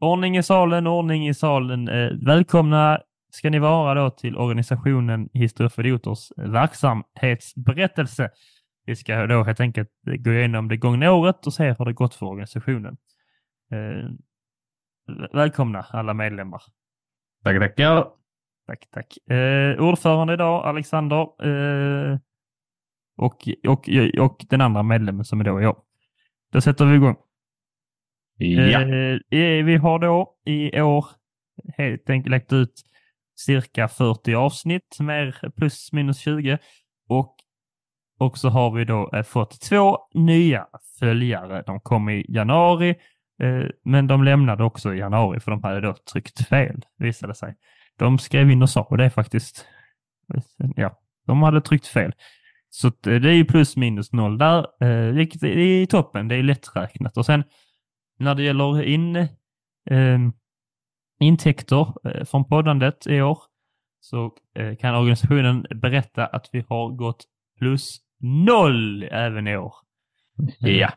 Ordning i salen, ordning i salen. Eh, välkomna ska ni vara då till organisationen Historia för idioters verksamhetsberättelse. Vi ska då helt enkelt gå igenom det gångna året och se hur det gått för organisationen. Eh, välkomna alla medlemmar. Tackar, tackar. Tack, tack. Eh, ordförande idag, Alexander. Eh, och, och, och den andra medlemmen som är då jag. Då sätter vi igång. Ja. Eh, vi har då i år helt enkelt lagt ut cirka 40 avsnitt, mer plus minus 20. Och, och så har vi då eh, fått två nya följare. De kom i januari, eh, men de lämnade också i januari för de hade då tryckt fel, visade sig. De skrev in och sa, och det är faktiskt, ja, de hade tryckt fel. Så eh, det är ju plus minus noll där, eh, vilket är toppen. Det är lätträknat. Och sen när det gäller in, eh, intäkter eh, från poddandet i år så eh, kan organisationen berätta att vi har gått plus noll även i år. Ja.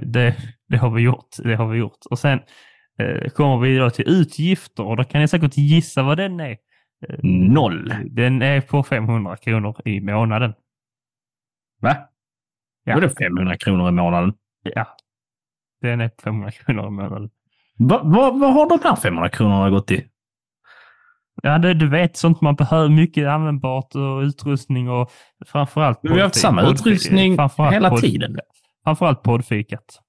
Det, det har vi gjort. Det har vi gjort. Och sen eh, kommer vi då till utgifter och då kan ni säkert gissa vad den är. Eh, noll. Den är på 500 kronor i månaden. Va? Ja. Var det 500 kronor i månaden? Ja. Den är 500 kronor i månaden. Vad va, va har de här 500 kronorna gått till? Ja, det, du vet sånt man behöver. Mycket användbart och utrustning och framförallt... Men vi har haft samma utrustning hela podd, tiden. Framförallt poddfikat.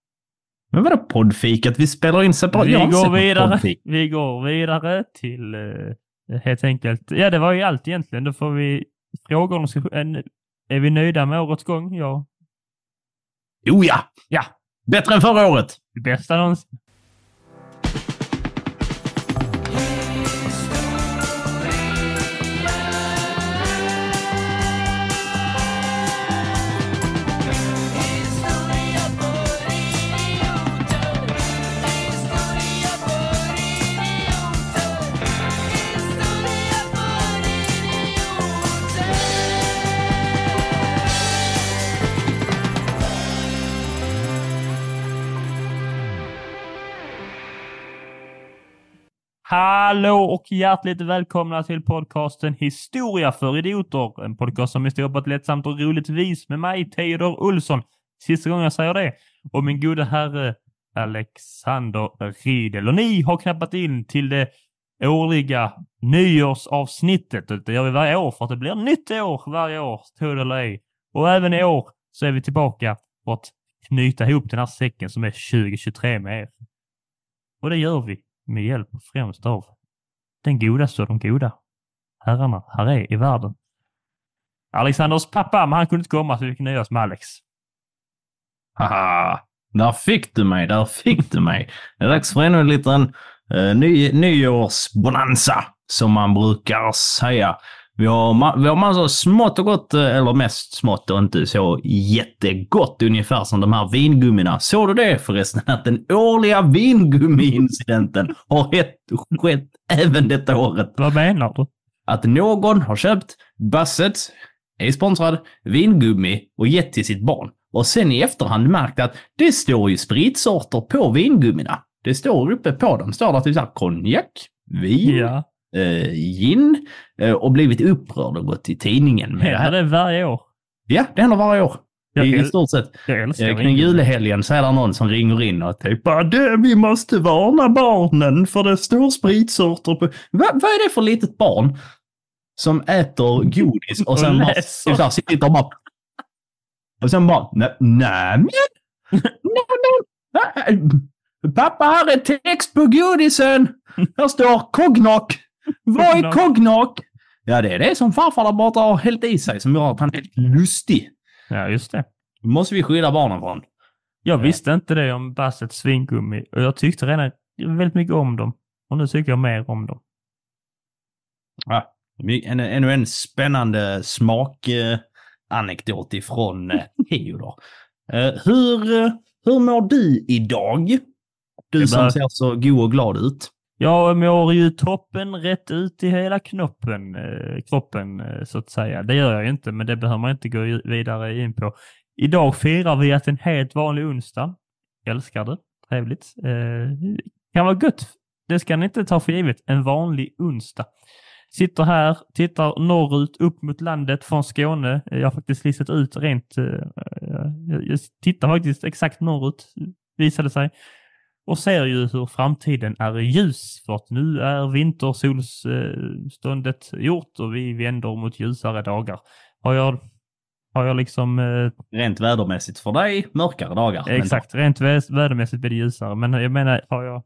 Men vadå poddfikat? Vi spelar in separat. Vi går vidare. Vi går vidare till uh, helt enkelt. Ja, det var ju allt egentligen. Då får vi fråga om är vi nöjda med årets gång? Ja. Jo ja! Ja. Bättre än förra året. Det bästa någonsin. Hallå och hjärtligt välkomna till podcasten Historia för idioter. En podcast som består på ett lättsamt och roligt vis med mig, Teodor Olsson. Sista gången jag säger det. Och min gode herre Alexander Riedel. Och ni har knappat in till det årliga nyårsavsnittet. Det gör vi varje år för att det blir nytt år varje år, tro det eller ej. Och även i år så är vi tillbaka för att knyta ihop den här säcken som är 2023 med er. Och det gör vi med hjälp främst av den godaste av de goda herrarna här är i världen. Alexanders pappa, men han kunde inte komma så vi fick nöja oss med Alex. Haha, där fick du mig, där fick du mig. Det är dags för ännu en liten eh, ny, nyårsbonanza, som man brukar säga. Vi har, vi har massor smått och gott, eh, eller mest smått och inte så jättegott, ungefär som de här vingummina. Såg du det förresten? Att den årliga vingummi-incidenten har skett, skett även detta året. Vad menar du? Att någon har köpt Bassets, är sponsrad, vingummi och gett till sitt barn. Och sen i efterhand märkt att det står ju spritsorter på vingummina. Det står uppe på dem, står det typ såhär konjak, vin, ja eh, gin eh, och blivit upprörd och gått till tidningen med det här. det varje år? Ja, det händer varje år. Jag I stort sett. Eh, kring julhelgen så är det någon som ringer in och typ det, vi måste varna barnen för det står spritsorter på... Va, vad är det för litet barn som äter godis och sen bara, typ sitter och bara... Och sen bara, nej men... Pappa, här är text på godisen! Här står kognak! Vad är kognak? Ja, det är det som farfar där borta har hällt i sig som gör att han är helt lustig. Ja, just det. måste vi skydda barnen från. Jag visste inte det om Bassets svingummi och jag tyckte redan väldigt mycket om dem. Och nu tycker jag mer om dem. Ja, ännu en spännande smakanekdot ifrån eh, Theodor. Eh, hur, hur mår du idag? Du som ser så god och glad ut. Jag mår ju toppen rätt ut i hela knoppen, eh, kroppen eh, så att säga. Det gör jag inte, men det behöver man inte gå vidare in på. Idag firar vi att en helt vanlig onsdag. Älskar det. Trevligt. Eh, kan vara gött det ska ni inte ta för givet. En vanlig onsdag. Sitter här, tittar norrut upp mot landet från Skåne. Jag har faktiskt listat ut rent, eh, jag tittar faktiskt exakt norrut, visade sig. Och ser ju hur framtiden är ljus för att nu är vintersolståndet gjort och vi vänder mot ljusare dagar. Har jag, har jag liksom... Eh, Rent vädermässigt för dig, mörkare dagar. exakt, rent vä- vädermässigt blir det ljusare. Men jag menar, har jag,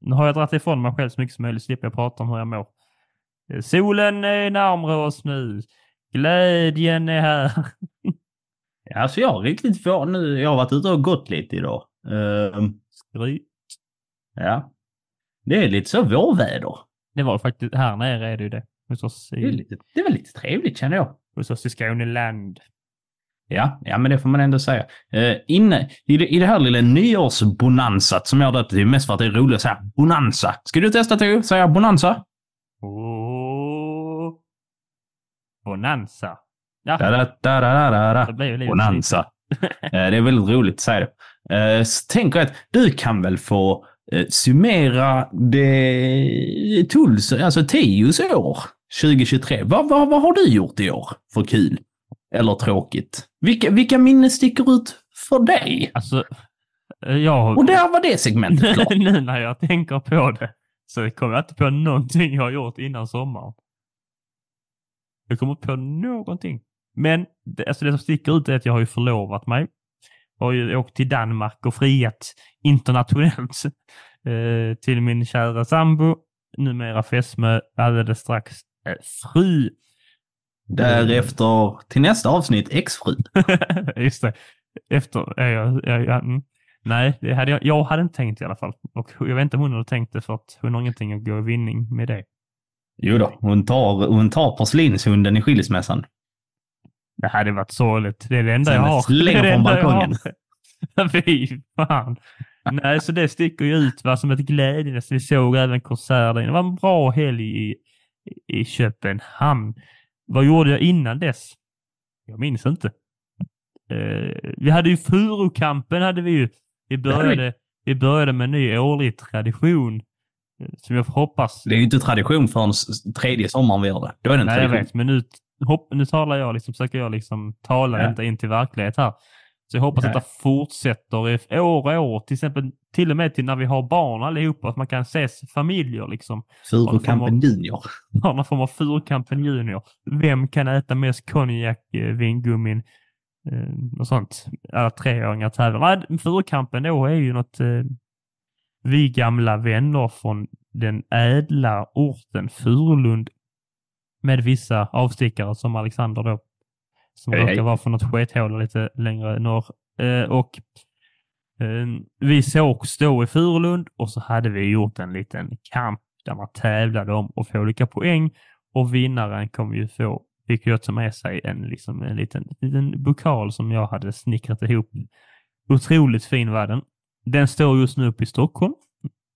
nu har jag dragit ifrån mig själv så mycket som möjligt, slipper jag prata om hur jag mår. Eh, Solen är närmare oss nu. Glädjen är här. Alltså jag har riktigt få nu. Jag har varit ute och gått lite idag. Ehm, Skryt. ja. Det är lite så vårväder. Det var faktiskt, här nere är det ju det. Hos oss Det är, i, lite, det väl lite trevligt känner jag. hos oss i Skåneland. Ja, ja, men det får man ändå säga. Uh, inne i det, i det här lilla nyårsbonansat som jag har döpt det är mest för att det är roligt att säga bonanza. Ska du testa Theo? Säga bonanza? Åh. Bonanza. Ja, Da, da, da, da, da, da. det Bonanza. Eh, det är väldigt roligt att säga det. Så tänker att du kan väl få uh, summera det Tuls, alltså Teos år 2023. Vad, vad, vad har du gjort i år för kul? Eller tråkigt? Vilka, vilka minnen sticker ut för dig? Alltså, eh, jag... Och där var det segmentet klart. nu när jag tänker på det så kommer jag inte på någonting jag har gjort innan sommaren. Jag kommer inte på någonting. Men det, alltså det som sticker ut är att jag har ju förlovat mig. Har ju åkt till Danmark och friat internationellt eh, till min kära sambo, numera fästmö, alldeles strax fru. Därefter till nästa avsnitt exfru. Just det. Efter, jag, jag, jag, mm. Nej, det hade jag, jag hade inte tänkt i alla fall. Och jag vet inte om hon hade tänkt det för att hon har ingenting att gå i vinning med det. Jo då, hon tar, hon tar porslinshunden i skilsmässan. Det hade varit sorgligt. Det är det enda Sen jag har. slänger från jag balkongen. Fy fan. Nej, så det sticker ju ut va, som ett glädjens. Vi såg även konserten. Det var en bra helg i, i Köpenhamn. Vad gjorde jag innan dess? Jag minns inte. Eh, vi hade ju Furukampen hade vi ju. Vi började, vi började med en ny årlig tradition. eh, Som jag hoppas Det är ju inte tradition förrän tredje sommaren vi gör det. Då är det en Nej, jag tradition. vet, men nu, hopp, nu talar jag liksom, försöker jag liksom tala Ja. inte in till verklighet här. Så jag hoppas Ja. att det fortsätter i år och år, till exempel till och med till när vi har barn allihopa, att man kan ses familjer liksom. Furukampen junior. Ha någon form av Furukampen junior. Vem kan äta mest konjak, eh, vingummin eh, och sånt? Alla treåringar tävlar. Nej, Furukampen då är ju något eh, vi gamla vänner från den ädla orten Furulund med vissa avstickare som Alexander då, som Hej, råkar hej. vara från något skethål lite längre norr. Eh, och eh, vi sågs då i Furulund och så hade vi gjort en liten kamp där man tävlade om att få olika poäng och vinnaren kommer ju få, fick ju ta med sig en, liksom, en liten, liten bokal som jag hade snickrat ihop. Otroligt fin var den. Den står just nu uppe i Stockholm.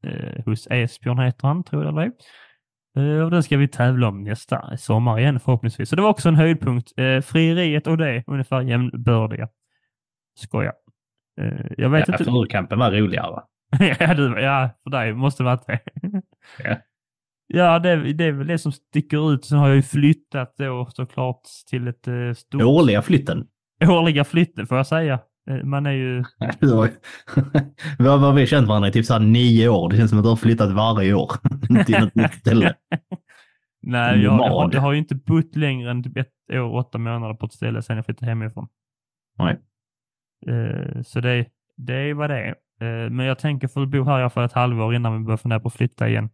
Eh, hos Esbjörn heter han, tror jag eller ej. Eh, och den ska vi tävla om nästa sommar igen förhoppningsvis. Så det var också en höjdpunkt. Eh, frieriet och det ungefär jämnbördiga. Skoja. Eh, jag vet Ja, inte. Furukampen var roligare. ja, du, ja, för dig måste det varit det. Ja. Ja, det, det är väl det som sticker ut. Sen har jag ju flyttat då såklart till ett stort... Årliga flytten. Årliga flytten får jag säga. Eh, Man är ju... Vad vad har vi känt varandra i typ så nio år? Det känns som att du har flyttat varje år till något nytt ställe. Nej, jag, jag, har, jag har ju inte bott längre än typ ett år och åtta månader på ett ställe sedan jag flyttade hemifrån. Nej. Eh, så det, det var det. Eh, men jag tänker få bo här i alla fall ett halvår innan vi börjar fundera på att flytta igen.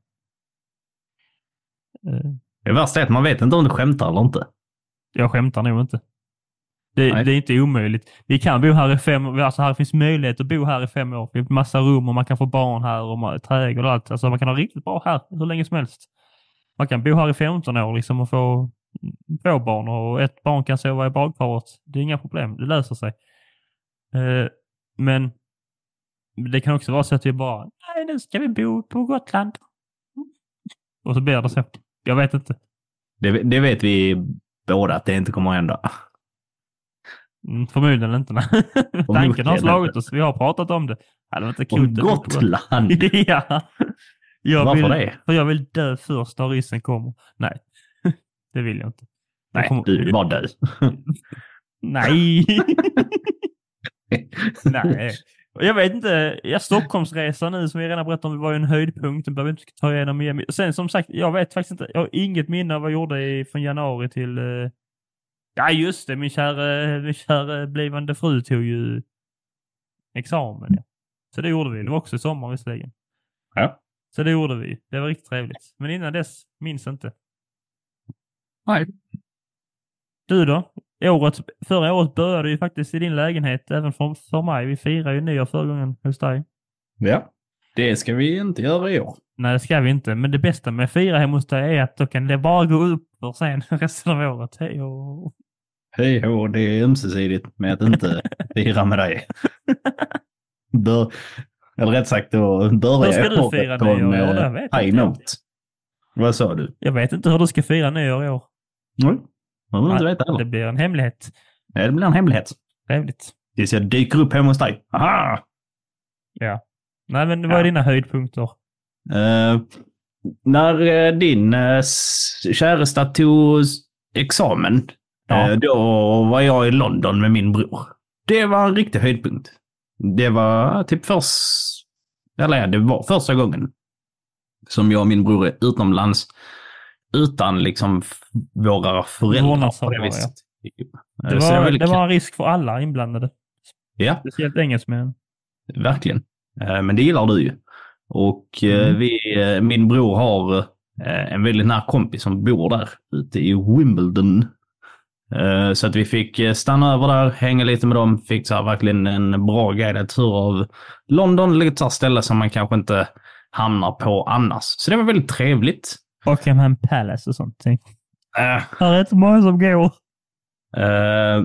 Eh, Det värsta är att man vet inte om du skämtar eller inte. Jag skämtar nog inte. Det, det är inte omöjligt. Vi kan bo här i fem år. Alltså här finns möjlighet att bo här i fem år. Det finns massa rum och man kan få barn här och trädgård och allt. Alltså man kan ha riktigt bra här hur länge som helst. Man kan bo här i 15 år liksom och få två barn och ett barn kan sova i badkaret. Det är inga problem. Det löser sig. Eh, men det kan också vara så att vi bara, nej nu ska vi bo på Gotland. Och så blir det så. Jag vet inte. Det, det vet vi båda att det inte kommer att hända. Mm, förmodligen inte. Tanken har slagit oss. Vi har pratat om det. Ja, det var inte Om klokt. Gotland! ja. Jag Varför vill, det? För jag vill dö först när ryssen kommer. Nej, det vill jag inte. Jag Nej, kommer- du vill bara dö. Nej! Nej. Jag vet inte, ja, Stockholmsresan nu som vi redan berättade om var ju en höjdpunkt. Den behöver vi inte ta igenom igen. Sen som sagt, jag vet faktiskt inte. Jag har inget minne av vad jag gjorde i, från januari till... eh, Ja just det, min kära, min kära blivande fru tog ju examen. Ja. Så det gjorde vi. Det var också i sommar visserligen. Ja. Så det gjorde vi. Det var riktigt trevligt. Men innan dess, minns inte. Nej. Du då? Året, förra året började ju faktiskt i din lägenhet, även för, för mig. Vi firade ju nyår förra gången hos dig. Ja. Det ska vi inte göra i år. Nej, det ska vi inte. Men det bästa med att fira hemma hos dig är att då kan det bara gå upp för sen resten av året. Hej och... Hej hå, det är ömsesidigt med att inte fira med dig. Bör, eller rätt sagt, då börjar du året på en år? Det vet high jag. note. Vad sa du? Jag vet inte hur du ska fira nyår i år. Nej. Jag vill inte veta Det heller. blir en hemlighet. Nej, Det blir en hemlighet. Trevligt. Tills jag dyker upp hemma hos dig. Aha! Ja. Nej, men vad är Ja. dina höjdpunkter? Eh, när eh, din uh, käresta tog examen, Ja. eh, då var jag i London med min bror. Det var en riktig höjdpunkt. Det var typ först, eller ja, det var första gången som jag och min bror är utomlands utan liksom våra föräldrar. på det viset. Det var, det kul. var en risk för alla inblandade. Ja, Speciellt engelsmän. verkligen. Eh, Men det gillar du ju. Och eh, Mm. vi, min bror har en väldigt nära kompis som bor där ute i Wimbledon. Eh, Så att vi fick eh, stanna över där, hänga lite med dem, fick så verkligen en bra guidad tur av London, lite så ställe som man kanske inte hamnar på annars. Så det var väldigt trevligt. Buckingham Palace och sånt. Eh, Här är rätt många som går. Eh,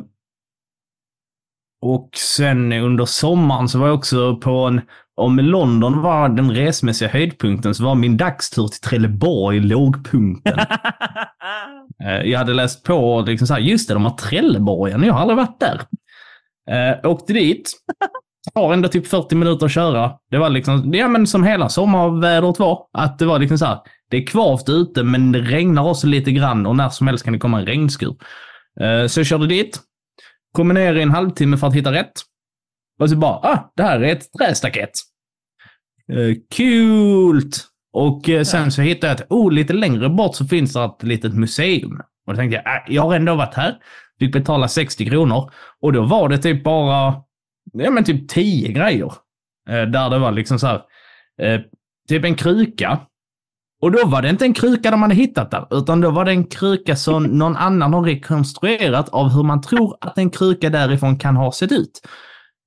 och sen under sommaren så var jag också på en... Om London var den resmässiga höjdpunkten så var min dagstur till Trelleborg lågpunkten. Eh, jag hade läst på liksom så här, just det, de har Trelleborgen. Jag har aldrig varit där. Uh, åkte dit. Tar ändå typ 40 minuter att köra. Det var liksom, ja men som hela sommarvädret var. Att det var liksom så här, det är kvavt ute men det regnar också lite grann och när som helst kan det komma en regnskur. Eh, så jag körde dit. Kommer ner i en halvtimme för att hitta rätt. Och så bara, ah, det här är ett trästaket. Uh, kul! Och eh, sen så hittade jag att, oh, lite längre bort så finns det ett litet museum. Och då tänkte jag, äh, jag har ändå varit här. Fick betala 60 kronor. Och då var det typ bara, ja men typ 10 grejer. Eh, där det var liksom så här, eh, typ en kruka. Och då var det inte en kruka de hade hittat där, utan då var det en kruka som någon annan har rekonstruerat av hur man tror att en kruka därifrån kan ha sett ut.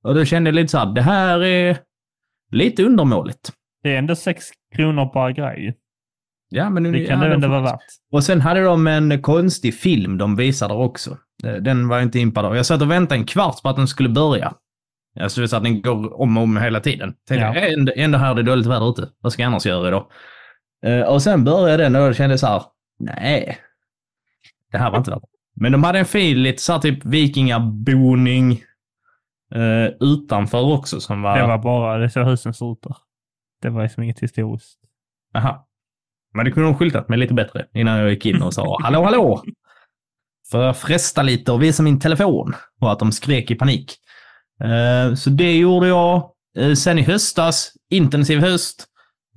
Och då kände jag lite så här, det här är lite undermåligt. Det är ändå sex kronor per grej. Ja, men Det kan ja, det ändå vara värt. Och sen hade de en konstig film de visade också. Eh, Den var jag inte impad av. Jag satt och väntade en kvart på att den skulle börja. Alltså så att den går om och om hela tiden. Tänkte Ja. jag, ändå, ändå här är det dåligt väder ute. Vad ska jag annars göra idag? Eh, Och sen började den och jag kände så här, nej. Det här var inte värt det. Men de hade en fin, lite så här typ vikingaboning eh, utanför också som var... Det var bara, det så husen ser ut där. Det var liksom inget historiskt. Aha. Men det kunde de skyltat med lite bättre innan jag gick in och sa hallå, hallå. För att fresta lite och visa min telefon och att de skrek i panik. Eh, så det gjorde jag. Eh, sen i höstas, intensiv höst.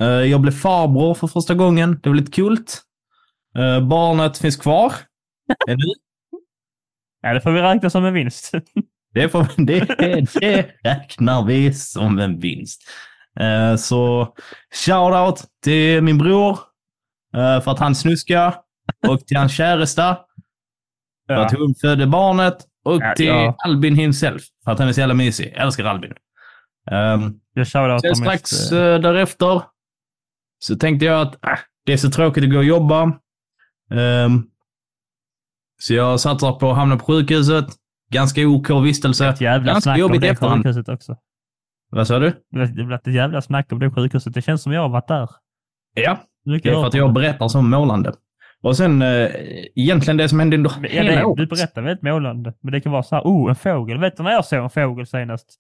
Eh, jag blev farbror för första gången. Det var lite kul. Barnet finns kvar. Ännu. Ja, det får vi räkna som en vinst. Det, får, det, det räknar vi som en vinst. Eh, så shout-out till min bror eh, för att han snuskar och till hans käresta för Ja. att hon födde barnet och Ja, till ja. Albin himself för att han är så jävla mysig. Jag älskar Albin. Um, Jag sen strax eh, därefter så tänkte jag att äh, det är så tråkigt att gå och jobba. Ehm, så jag satsar på att hamna på sjukhuset. Ganska OK vistelse. Ett jävla Ganska snack om jobbigt det efterhand. sjukhuset också. Vad sa du? Det blev ett jävla snack om det sjukhuset. Det känns som jag har varit där. Ja, Mycket det är för att jag berättar som målande. Och sen eh, egentligen det som hände under Ja, hela det, året. du berättar väldigt målande. Men det kan vara så här, oh, en fågel. Vet du när jag såg en fågel senast?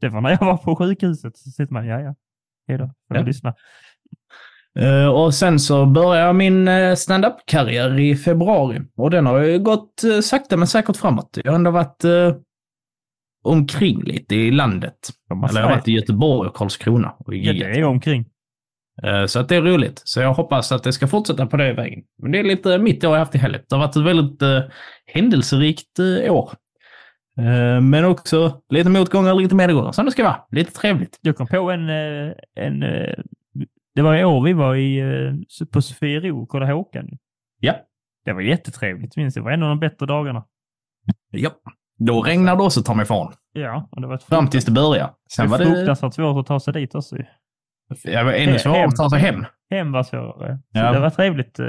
Det var när jag var på sjukhuset. Så sitter man, ja, ja. Hej då, får Ja. lyssna. Eh, och sen så började jag min uh, stand-up-karriär i februari. Och den har ju gått uh, sakta men säkert framåt. Jag har ändå varit omkring lite i landet. Eller jag har varit i Göteborg och Karlskrona. Och ja, det är omkring. Så att det är roligt. Så jag hoppas att det ska fortsätta på det vägen. Men det är lite mitt år jag haft i helgen. Det har varit ett väldigt uh, händelserikt uh, år. Uh, men också lite motgångar, lite medgångar, som det ska vara. Lite trevligt. Jag kom på en, en det var i år vi var i, på Sofiero och kollade Håkan. Ja. Det var jättetrevligt, minns Det var en av de bättre dagarna. Ja. Då regnade det också ta mig ifrån. Ja. Och det var Fram tills det började. Sen det var fruktansvärt svårt att ta sig dit också. Det var ännu svårare att ta sig hem. Hem var svårare. Ja. det var trevligt.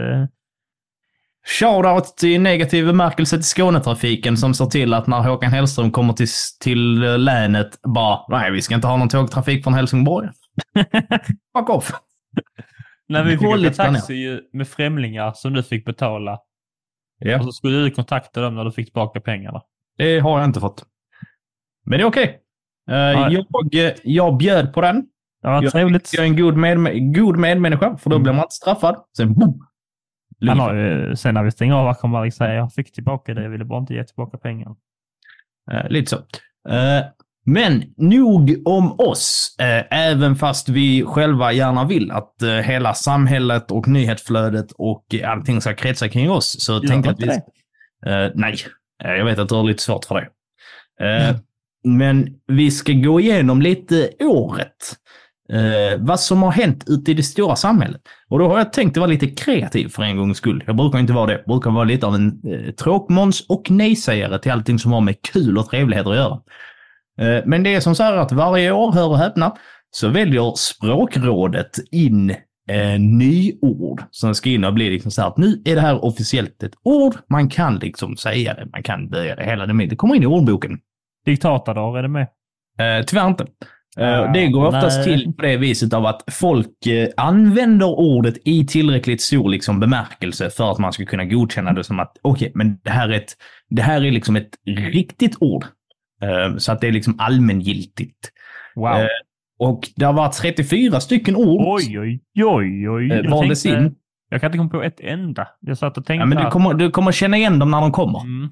Shoutout till negativ bemärkelse till Skånetrafiken som ser till att när Håkan Hellström kommer till, till länet bara, nej vi ska inte ha någon tågtrafik från Helsingborg. Fuck off. När vi fick åka taxi med främlingar som du fick betala. Ja. Och så skulle du kontakta dem när du fick tillbaka pengarna. Det har jag inte fått. Men det är okej. Okay. Uh, jag, jag bjöd på den. Ja, trevligt. Jag är en god, med, god medmänniska, för då mm. blir man inte straffad. Sen boom! Han har, sen när vi stänger av kommer Alex säga jag fick tillbaka det, jag ville bara inte ge tillbaka pengarna. Uh, lite så. Men nog om oss, eh, även fast vi själva gärna vill att eh, hela samhället och nyhetsflödet och allting ska kretsa kring oss. Så jag tänkte att vi... Eh, nej, eh, jag vet att du har lite svårt för det. Mm. Men vi ska gå igenom lite året. Eh, vad som har hänt ute i det stora samhället. Och då har jag tänkt att vara lite kreativ för en gångs skull. Jag brukar inte vara det. Jag brukar vara lite av en eh, tråkmåns och nejsägare till allting som har med kul och trevligheter att göra. Eh, men det är som så här att varje år, hör och häpna, så väljer språkrådet in eh, nyord som ska in och bli liksom så här att nu är det här officiellt ett ord. Man kan liksom säga det, man kan böja det hela det med. Det kommer in i ordboken. Diktatordagar, är det med? Eh, tyvärr inte. Uh, det går oftast nej. till på det viset av att folk uh, använder ordet i tillräckligt stor liksom, bemärkelse för att man ska kunna godkänna det som att okej, okay, men det här, är ett, det här är liksom ett riktigt ord. Eh, så att det är liksom allmängiltigt. Wow. Eh, och det har varit 34 stycken ord. Oj, oj, oj, oj. Eh, valdes in. Jag kan inte komma på ett enda. Jag satt och tänkte... Ja, men du kommer, du kommer känna igen dem när de kommer. Mm.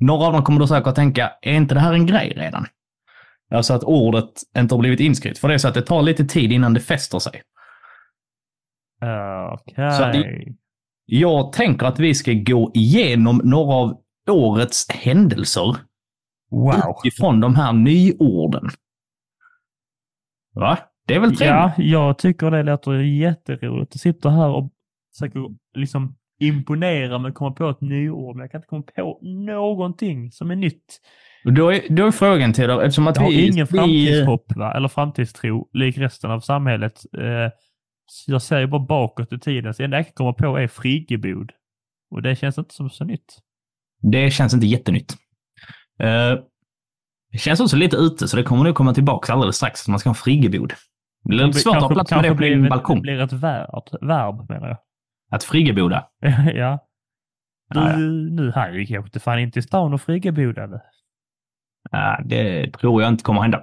Några av dem kommer du säkert tänka, är inte det här en grej redan? Alltså att ordet inte har blivit inskrivet. För det är så att det tar lite tid innan det fäster sig. Okej. Okay. Jag tänker att vi ska gå igenom några av årets händelser Wow. Utifrån de här nyorden. Va? Det är väl trevligt? Ja, jag tycker det låter jätteroligt. Jag sitter här och försöker liksom imponera med att komma på ett nyord, men jag kan inte komma på någonting som är nytt. Då är, då är frågan till dig, eftersom att jag vi... har ingen framtidshopp, va? eller framtidstro, lik resten av samhället. Eh, jag ser ju bara bakåt i tiden, så det enda jag kan komma på är friggebod. Och det känns inte som så nytt. Det känns inte jättenytt. Uh, det känns också lite ute, så det kommer nog komma tillbaka alldeles strax, att man ska ha en friggebod. Det blir svårt att ha plats med det på din balkong. Det blir ett verb, verb menar jag. Att friggeboda? ja. Du, ah, ja. nu Harry åkte fan inte i stan och friggebodade. Ja, det tror jag inte kommer hända.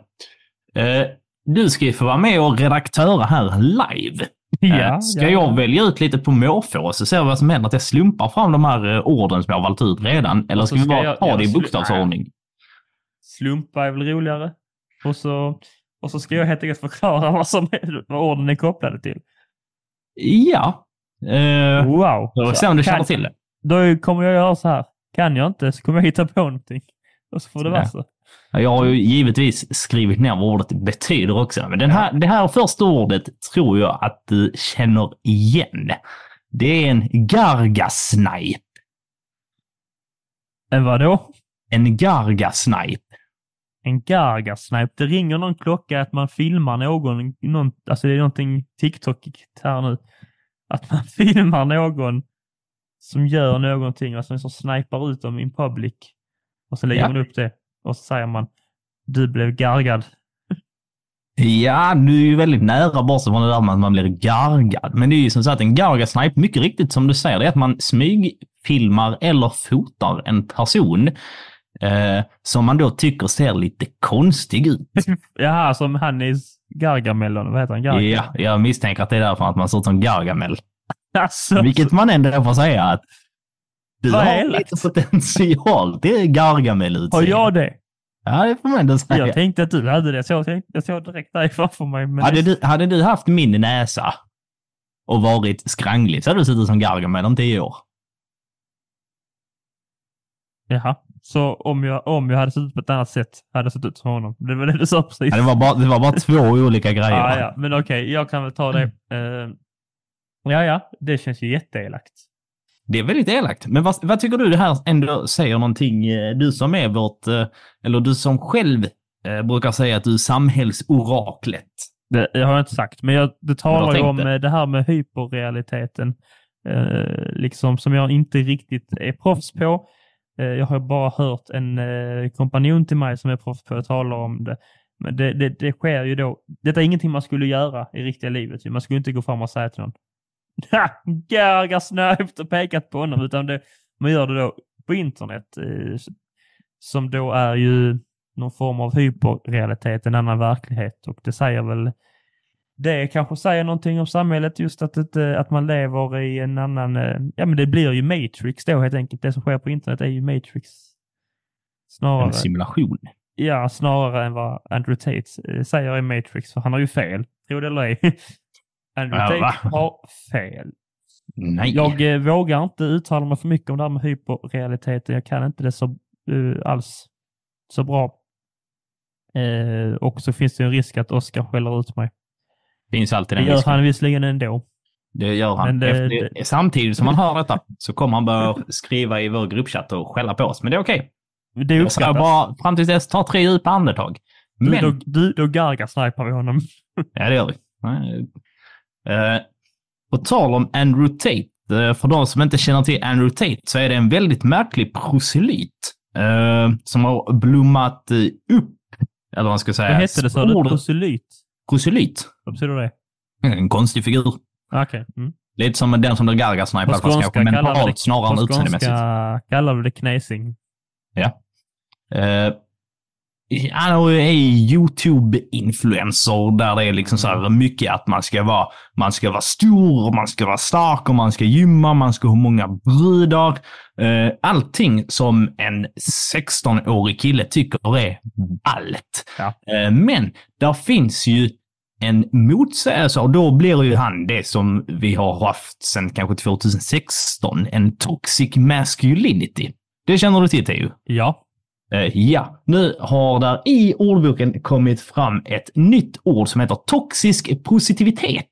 Uh, du ska ju få vara med och redaktöra här live. Ja, ska ja. jag välja ut lite på måfå så ser vi vad som händer? Att jag slumpar fram de här orden som jag har valt ut redan? Eller ska, ska vi bara jag, ta det i bokstavsordning? Slumpa är väl roligare. Och så, och så ska jag helt enkelt förklara vad, som vad orden är kopplade till. Ja. Uh, wow. Då se om du känner till det. Då kommer jag göra så här. Kan jag inte så kommer jag hitta på någonting. Och så får det vara så. Jag har ju givetvis skrivit ner vad ordet betyder också. Men den här, det här första ordet tror jag att du känner igen. Det är en gargasnipe. En vadå? En gargasnipe. En gargasnipe. Det ringer någon klocka att man filmar någon. någon alltså det är någonting TikTok här nu. Att man filmar någon som gör någonting och sen så snipar ut dem in public. Och så lägger ja. man upp det och så säger man du blev gargad. Ja, du är ju väldigt nära bort från det där med att man blir gargad. Men det är ju som sagt en gargasnipe, mycket riktigt som du säger, det är att man smygfilmar eller fotar en person eh, som man då tycker ser lite konstig ut. Jaha, som han i Gargamel, vad heter han? Gargamel? Ja, jag misstänker att det är därför att man ser ut som Gargamel. Alltså, Vilket man ändå får säga att du Vad har elakt. lite potential till gargamel har jag det? Ja, det får man ändå säga. Jag tänkte att du hade det. Jag, tänkte, jag såg direkt dig framför mig. Men Hade du, hade du haft min näsa och varit skranglig så hade du sett ut som Gargamel om tio år. Jaha. Så om jag, om jag hade sett ut på ett annat sätt hade jag sett ut som honom. Det var det du sa precis. Ja, det, var bara, det var bara två olika grejer. Ah, ja, men okej, jag kan väl ta det. Eh, ja, ja, det känns ju jätteelakt. Det är väldigt elakt. Men vad, vad tycker du det här ändå säger någonting? eh, Du som är vårt, eh, eller du som själv eh, brukar säga att du är samhällsoraklet. Det, det har jag inte sagt, men jag, det talar ju om det här med hyperrealiteten, eh, liksom som jag inte riktigt är proffs på. Eh, jag har bara hört en eh, kompanjon till mig som är proffs på att tala om det. Men det, det, det sker ju då. Detta är ingenting man skulle göra i riktiga livet. Man skulle inte gå fram och säga till någon Snöpt och pekat på honom, utan det, man gör det då på internet eh, som då är ju någon form av hyperrealitet, en annan verklighet och det säger väl det kanske säger någonting om samhället just att, det, att man lever i en annan, eh, ja men det blir ju Matrix då helt enkelt. Det som sker på internet är ju Matrix. Snarare, En simulation. ja, snarare än vad Andrew Tate eh, säger i Matrix, för han har ju fel, tro det eller ej. Andrew Ja, har fel. Nej. Jag eh, vågar inte uttala mig för mycket om det här med hyperrealiteten. Jag kan inte det så eh, alls så bra. Eh, och så finns det en risk att Oscar skäller ut mig. finns alltid Det den gör risken. han visserligen ändå. Det gör han. Det- Efter, Samtidigt som han hör detta så kommer han börja skriva i vår gruppchatt och skälla på oss. Men det är okej. Det Jag ska bara fram tills dess ta tre djupa andetag. Du, Men, då, du, då gargar vi honom. ja det gör vi. Uh, på tal om Andrew Tate. eh, för de som inte känner till Andrew Tate så är det en väldigt märklig proselyt eh, som har blommat eh, upp. Eller vad man ska säga. Vad hette det sa du? Proselyt? proselyt. Vad betyder det? En konstig figur. Okej. Mm. Lite som den som blir gargasnipad På skånska mentalt det- snarare än På utseendemässigt. skånska kallar vi det knäsing. Eh, han är YouTube-influencer där det är liksom så här mycket att man ska vara, man ska vara stor, man ska vara stark och man ska gymma, man ska ha många brudar. Eh, allting som en 16-årig kille tycker är ballt. Ja. Eh, men där finns ju en motsägelse och då blir ju han det som vi har haft sedan kanske 2016, en toxic masculinity. Det känner du till, Teo? Ja. Eh, ja, nu har där i ordboken kommit fram ett nytt ord som heter toxisk positivitet.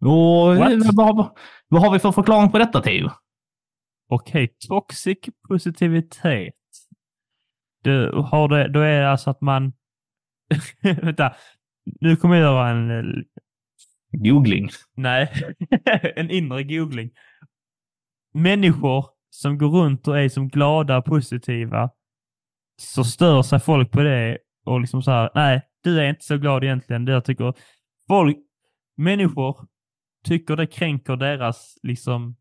Och What? eh, vad, vad, vad har vi för förklaring på detta, Theo? Okej, toxic positivitet. Du har det, då är det alltså att man... Vänta. Nu kommer jag göra en... eh, Googling. Nej, en inre googling. Människor som går runt och är som glada och positiva, så stör sig folk på det och liksom så här, nej, du är inte så glad egentligen. Det jag tycker folk, människor tycker det kränker deras liksom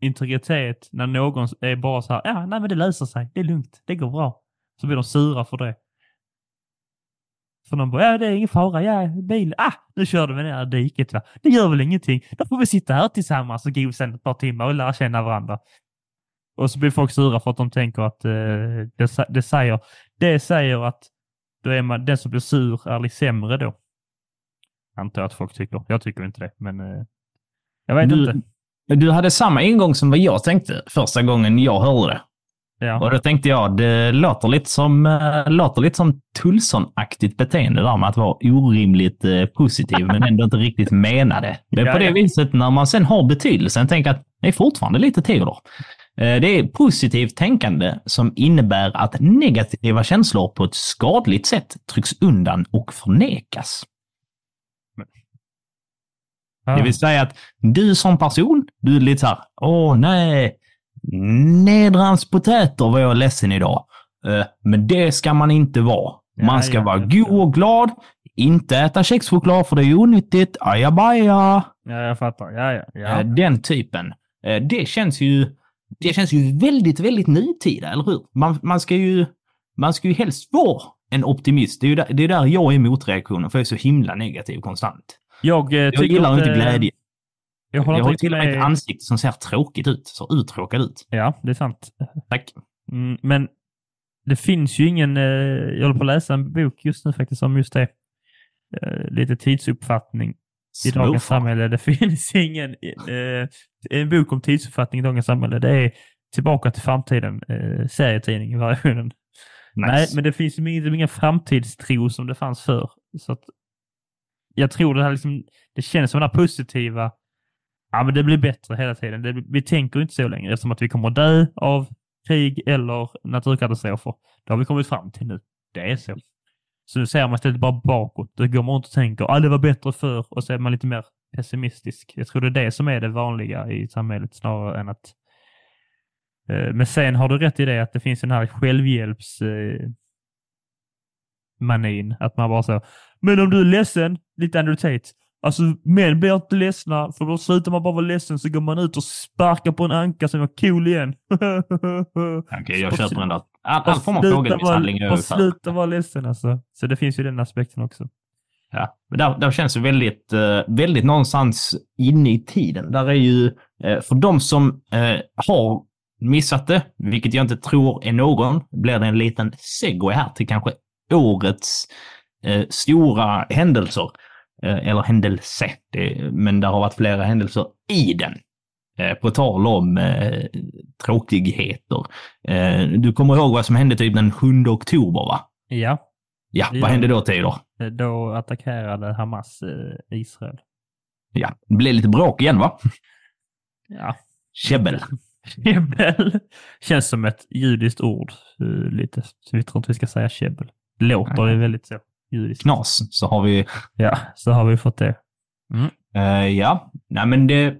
integritet när någon är bara så här, ja, nej men det löser sig, det är lugnt, det går bra. Så blir de sura för det. För de bara, ja det är ingen fara, ja bil, ah, nu körde vi ner i diket va. Det gör väl ingenting. Då får vi sitta här tillsammans och gosa ett par timmar och lära känna varandra. Och så blir folk sura för att de tänker att eh, det, det, säger, det säger att då är man, den som blir sur är lite sämre då. Antar jag att folk tycker. Jag tycker inte det, men eh, jag vet Du- inte. Du hade samma ingång som vad jag tänkte första gången jag hörde det. Ja. Och då tänkte jag, det låter lite som, äh, låter lite som Tulsson-aktigt beteende där med att vara orimligt eh, positiv men ändå inte riktigt mena det. Är Ja, på det ja. viset när man sen har betydelsen, tänker att det är fortfarande lite Theodor. Eh, Det är positivt tänkande som innebär att negativa känslor på ett skadligt sätt trycks undan och förnekas. Ah. Det vill säga att du som person, du är lite så här, åh nej, nedrans potäter var jag ledsen idag. Eh, Men det ska man inte vara. Man ska ja, vara ja, god och glad, inte äta kexchoklad för det är onyttigt, ajabaja. Ja, jag fattar. Ja, ja. ja. Eh, Den typen. Det känns ju det känns ju väldigt, väldigt nutida, eller hur? Man, man ska ju, man ska ju helst vara en optimist. Det är ju där, det är där jag är motreaktionen, för jag är så himla negativ konstant. Jag, eh, Jag gillar inte eh, glädje. Jag Jag har till och med ett ansikte som ser tråkigt ut, ser uttråkad ut. Ja, det är sant. Tack. Mm, men det finns ju ingen, eh, jag håller på att läsa en bok just nu faktiskt om just det. Eh, lite tidsuppfattning i dagens samhälle. Det finns ingen, eh, en bok om tidsuppfattning i dagens samhälle. Det är Tillbaka till framtiden, eh, serietidning i versionen. Nice. Nej, men det finns ingen, ingen framtidstro som det fanns förr. Så att jag tror det här liksom, det känns som den här positiva, ja men det blir bättre hela tiden. Det, vi tänker inte så längre eftersom att vi kommer dö av krig eller naturkatastrofer. Det har vi kommit fram till nu. Det är så. Så nu ser man istället bara bakåt. Då går man runt och tänker att ah, det var bättre förr och så är man lite mer pessimistisk. Jag tror det är det som är det vanliga i samhället snarare än att Eh, Men sen har du rätt i det att det finns den här självhjälps eh. Att man bara så, men om du är ledsen, lite Tate. Alltså män blir inte ledsna, för då slutar man bara vara ledsen så går man ut och sparkar på en anka som var cool igen. Okej, jag Och köper den där. All, all form av sluta fågelmisshandling är jag Och sluta vara ledsen alltså. Så det finns ju den aspekten också. Ja, men där, där känns det väldigt, eh, väldigt någonstans inne i tiden. Där är ju, eh, för de som eh, har missat det, vilket jag inte tror är någon, blir det en liten segway här till kanske årets eh, stora händelser. Eh, eller händelse, det, men det har varit flera händelser i den. Eh, på tal om eh, tråkigheter. Eh, du kommer ihåg vad som hände typ den 7 oktober, va? Ja, Ja, Ja. vad hände då, Teodor? eh, då attackerade Hamas eh, Israel. Ja, det blev lite bråk igen, va? Ja, Käbbel. Käbbel känns som ett judiskt ord eh, lite. Så vi tror inte vi ska säga käbbel. Det låter ju väldigt så judiskt. Knas, så har vi... Ja, så har vi fått det. eh, ja, nej men det...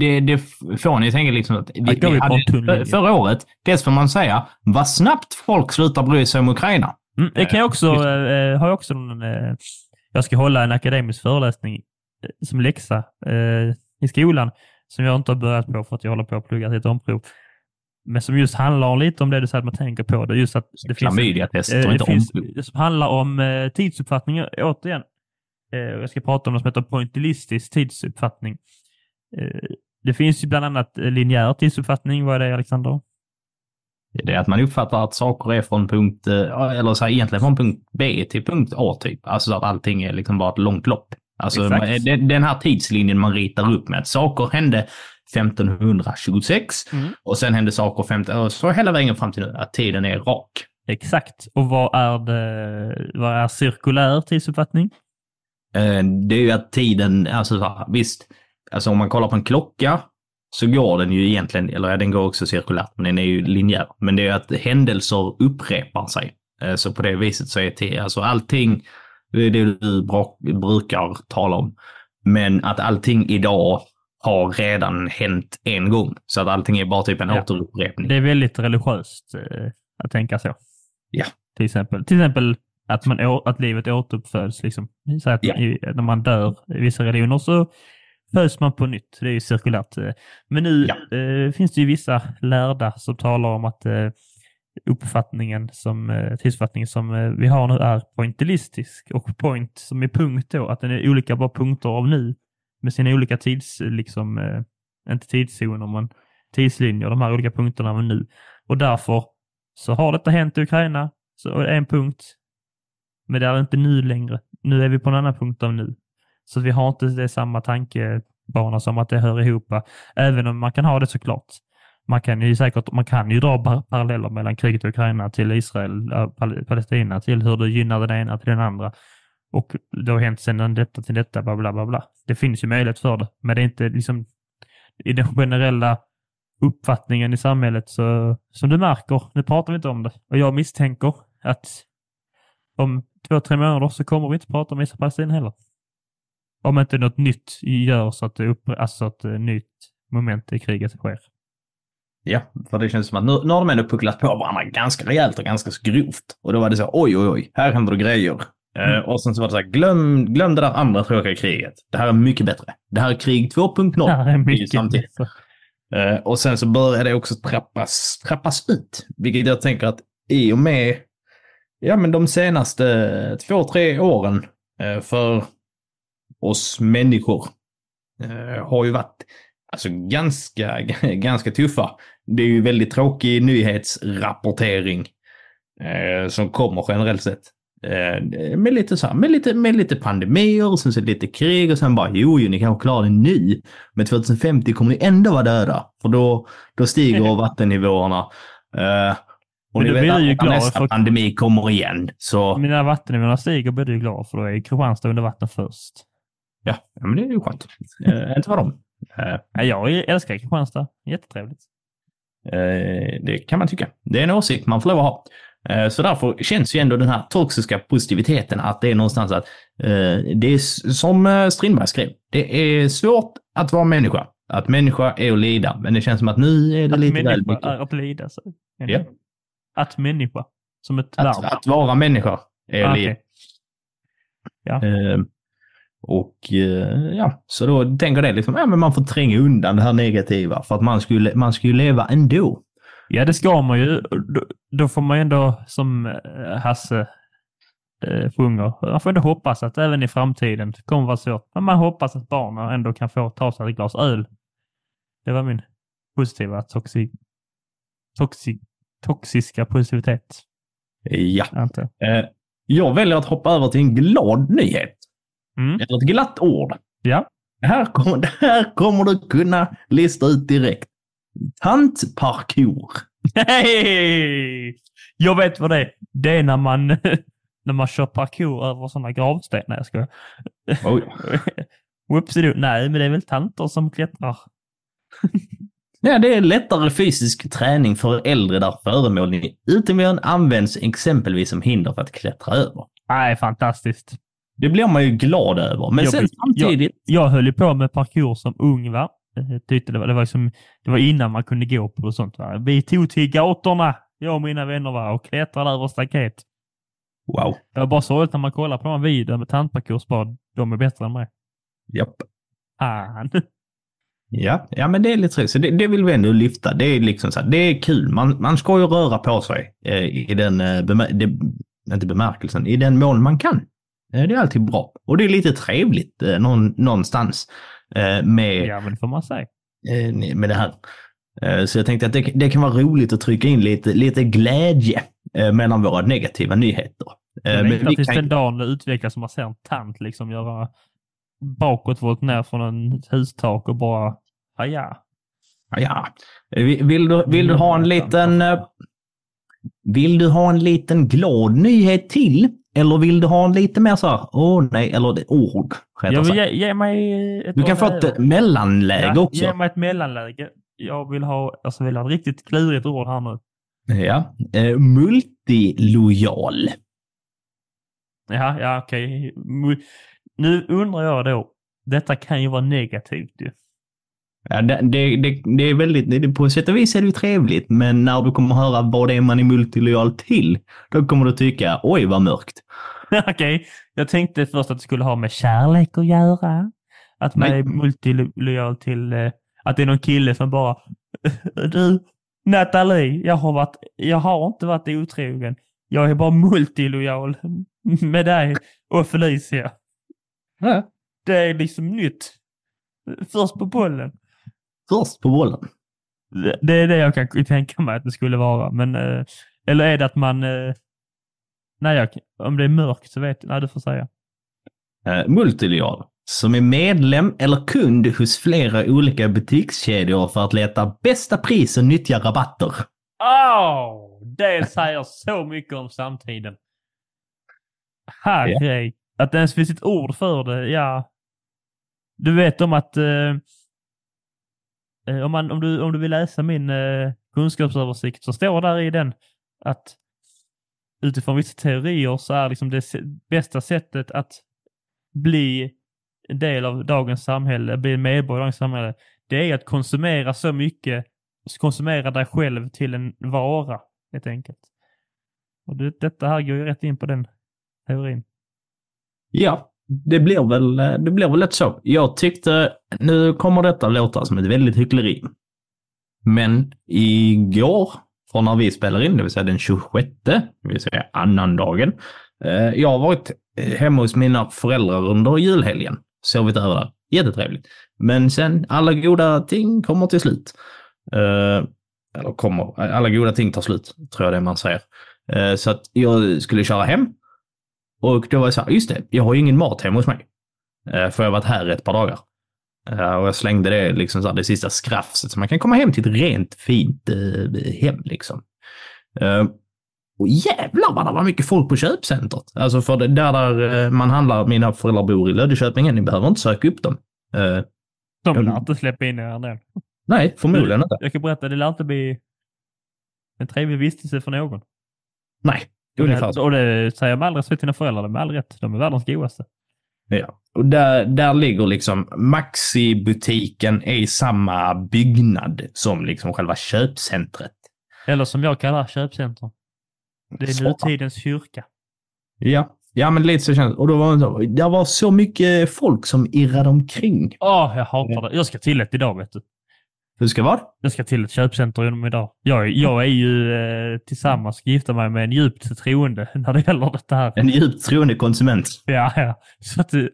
Det, det får ni tänka liksom att... Vi för, linje. förra året, dels får man säga, vad snabbt folk slutar bry sig om Ukraina. Mm, det kan jag också, Just eh, har jag också någon, eh, jag ska hålla en akademisk föreläsning eh, som läxa eh, i skolan som jag inte har börjat på för att jag håller på att plugga till ett omprov. Men som just handlar lite om det du säger att man tänker på. Det just att det finns, Klamydiatest eh, och det inte finns omprov. som handlar om eh, tidsuppfattning återigen. Eh, jag ska prata om något som heter pointillistisk tidsuppfattning. Eh, det finns ju bland annat eh, linjär tidsuppfattning. Vad är det Alexander? Det är att man uppfattar att saker är från punkt, eh, eller så här, egentligen från punkt B till punkt A typ. Alltså så att allting är liksom bara ett långt lopp. Alltså Exakt. man- den här tidslinjen man ritar upp med att saker hände 1526 Mm. och sen hände saker 15, och så hela vägen fram till nu, att tiden är rak. Exakt. Och vad är det? Vad är cirkulär tidsuppfattning? Det är ju att tiden, alltså så här, visst, alltså om man kollar på en klocka så går den ju egentligen, eller ja, den går också cirkulärt, men den är ju linjär. Men det är ju att händelser upprepar sig. Eh, Så på det viset så är det, alltså allting, det är det du brukar tala om. Men att allting idag har redan hänt en gång. Så att allting är bara typ en Ja. återupprepning. Det är väldigt religiöst eh, att tänka så. Ja. Till exempel, till exempel att, man, att livet återuppföds. Liksom. Så att Ja. när man dör i vissa religioner så föds man på nytt. Det är ju cirkulärt. eh. Men nu Ja. eh, finns det ju vissa lärda som talar om att eh, uppfattningen som, eh, tidsuppfattningen som eh, vi har nu är pointillistisk. Och point som är punkt då, att den är olika bara punkter av nu med sina olika tids, liksom, eh, inte tidszoner, men tidslinjer, de här olika punkterna av nu. Och därför så har detta hänt i Ukraina, så är det en punkt. Men det är inte nu längre. Nu är vi på en annan punkt av nu. Så vi har inte det samma tankebana som att det hör ihop. Även om man kan ha det såklart. Man kan ju säkert, man kan ju dra paralleller mellan kriget i Ukraina till Israel, äh, Palestina, till hur det gynnar den ena till den andra. Och det har hänt sedan detta till detta, bla bla bla bla. Det finns ju möjlighet för det, men det är inte liksom i den generella uppfattningen i samhället så, som du märker, nu pratar vi inte om det. Och jag misstänker att om två, tre månader så kommer vi inte prata om Israel Palestina heller. Om inte något nytt görs, att det upp, alltså att ett nytt moment i kriget sker. Ja, för det känns som att nu, nu har de ändå pucklat på varandra ganska rejält och ganska så grovt. Och då var det så oj, oj, oj, här händer det grejer. Eh, Mm. och sen så var det så här, glöm, glöm det där andra tråkiga kriget. Det här är mycket bättre. Det här är krig 2.0. Det här är mycket samtidigt. bättre. Eh, och sen så börjar det också trappas, trappas ut. Vilket jag tänker att i och med ja, men de senaste två, tre åren eh, för oss människor eh, har ju varit alltså, ganska, ganska tuffa. Det är ju väldigt tråkig nyhetsrapportering eh, som kommer generellt sett. Eh, med, lite så här, med, lite, med lite pandemier och sen så lite krig och sen bara jo, jo ni kanske klarar det nu. Men 2050 kommer ni ändå vara döda. För då, då stiger vattennivåerna. Och Men ni vet ju att nästa för- pandemi kommer igen. Så när vattennivåerna stiger blir du glad för då är Kristianstad under vatten först. Ja, men det är ju skönt. Eh, inte för dem. Eh, Ja, jag älskar Kristianstad. Jättetrevligt. Eh, Det kan man tycka. Det är en åsikt man får lov att ha. Eh, Så därför känns ju ändå den här toxiska positiviteten att det är någonstans att eh, det är som eh, Strindberg skrev. Det är svårt att vara människa. Att människa är att lida. Men det känns som att nu är det Att lite väl människa mycket. är att lida. Så. Ja. Att människa. Som ett Att, att vara människa är Ah, att okej. lida. Ja. Och eh, ja, så då tänker det liksom, ja men man får tränga undan det här negativa för att man skulle, man skulle leva ändå. Ja, det ska man ju. Då, då får man ju ändå, som eh, Hasse eh, sjunger, man får ändå hoppas att även i framtiden det kommer vara svårt. Men man hoppas att barnen ändå kan få ta sig ett glas öl. Det var min positiva toxi, toxi, toxiska positivitet. Ja. Jag väljer att hoppa över till en glad nyhet. Mm. Eller ett glatt ord. Ja. Här kommer, det här kommer du kunna lista ut direkt. Tantparkour. Hej! Jag vet vad det är. Det är när man, när man kör parkour över sådana gravstenar. Jag skojar. Oj. Whoopsie Nej, men det är väl tanter som klättrar. Ja, det är lättare fysisk träning för äldre där föremålen i utemiljön används exempelvis som hinder för att klättra över. Nej, fantastiskt. Det blir man ju glad över. Men Jag sen samtidigt... Jag höll ju på med parkour som ung, va? Jag Tyckte det, var, det, var liksom, det var innan man kunde gå på och sånt. Va? Vi tog till gatorna, jag och mina vänner, va? och klättrade över staket. Wow. Det var bara sorgligt när man kollar på de här videorna med tantparkour, bara, de är bättre än mig. Japp. Fan. Ja, ja, men det är lite. Så det, det vill vi ändå lyfta. Det är liksom så här, det är kul. Man, man ska ju röra på sig eh, i den, eh, bemär- det, inte bemärkelsen, i den mån man kan. Eh, det är alltid bra. Och det är lite trevligt eh, någon, någonstans eh, med, Ja, men det får man säga. med det här. Så jag tänkte att det, det kan vara roligt att trycka in lite, lite glädje mellan våra negativa nyheter. Men längtar vi tills kan- den dagen det utvecklas som man ser en tant liksom göra bakåtvolt ner från en hustak och bara, ja ja. Vill, du, vill du ha en liten... Vill du ha en liten glad nyhet till? Eller vill du ha en lite mer så här, åh nej, eller ord, rättare Jag vill ge, ge mig ett Du kan få ett mellanläge ja, också. Ge mig ett mellanläge. Jag vill ha, alltså vill ha ett riktigt klurigt ord här nu. Ja. Eh, multilojal. Ja, ja okej. Mu- Nu undrar jag då, detta kan ju vara negativt ju. Ja, det, det, det, det är väldigt, det, på sätt och vis är det ju trevligt, men när du kommer höra vad det är man är multilojal till, då kommer du tycka, oj vad mörkt. Okej, jag tänkte först att det skulle ha med kärlek att göra. Att man Nej. är multilojal till, eh, att det är någon kille som bara, du, Nathalie, jag har, varit, jag har inte varit otrogen. Jag är bara multilojal med dig och Felicia. Ja. Det är liksom nytt. Först på bollen. Först på bollen. Det- Det är det jag kan tänka mig att det skulle vara. Men, eh, eller är det att man... eh, Nej, jag, om det är mörkt så vet jag. Nej, du får säga. Eh, multilojal. Som är medlem eller kund hos flera olika butikskedjor för att leta bästa pris och nyttja rabatter. Åh! det säger så mycket om samtiden. Herregud. Att det ens finns ett ord för det, ja. Du vet om att eh, Eh, om, man, om, du, om du vill läsa min eh, kunskapsöversikt så står där i den att utifrån vissa teorier så är liksom det bästa sättet att bli en del av dagens samhälle, bli en medborgare i dagens samhälle, det är att konsumera så mycket, konsumera dig själv till en vara, helt enkelt. Och det, detta här går ju rätt in på den teorin. Ja, det blir väl, eh, det blir väl lätt så. Jag tyckte, nu kommer detta låta som ett väldigt hyckleri. Men igår, från när vi spelar in, det vill säga den 26, det vill säga annandagen. Eh, jag har varit hemma hos mina föräldrar under julhelgen. Sovit över där. Jättetrevligt. Men sen, alla goda ting kommer till slut. Eh, eller kommer, alla goda ting tar slut, tror jag det man säger. Så att jag skulle köra hem. Och då var jag så här, just det, jag har ju ingen mat hemma hos mig. Eh, för jag har varit här ett par dagar. Eh, och jag slängde det, liksom så här, det sista skrafset. Så man kan komma hem till ett rent fint eh, hem liksom. Och jävlar vad det var mycket folk på köpcentret. Alltså för det, där, där man handlar, mina föräldrar bor i Löddeköpingen, ni behöver inte söka upp dem. De lär inte släppa in er ändå. nej, förmodligen inte. Jag kan berätta, det lär inte bli en trevlig vistelse för någon. Nej, ungefär så. och det säger jag med all respekt till dina föräldrar, med all rätt. De är världens godaste. Ja. Och där, där ligger liksom Maxi-butiken i samma byggnad som liksom själva köpcentret. Eller som jag kallar köpcentrum. Det är Svara. nutidens kyrka. Ja. ja, men lite så känns det. Och då var det så, det var så mycket folk som irrade omkring. Åh, jag hatar det. Jag ska till ett idag, vet du. Hur ska vad? Jag ska till ett köpcentrum idag. Jag, jag är ju eh, tillsammans ska gifta mig med en djupt troende när det gäller detta här. En djupt troende konsument. Ja, ja. Så att eh,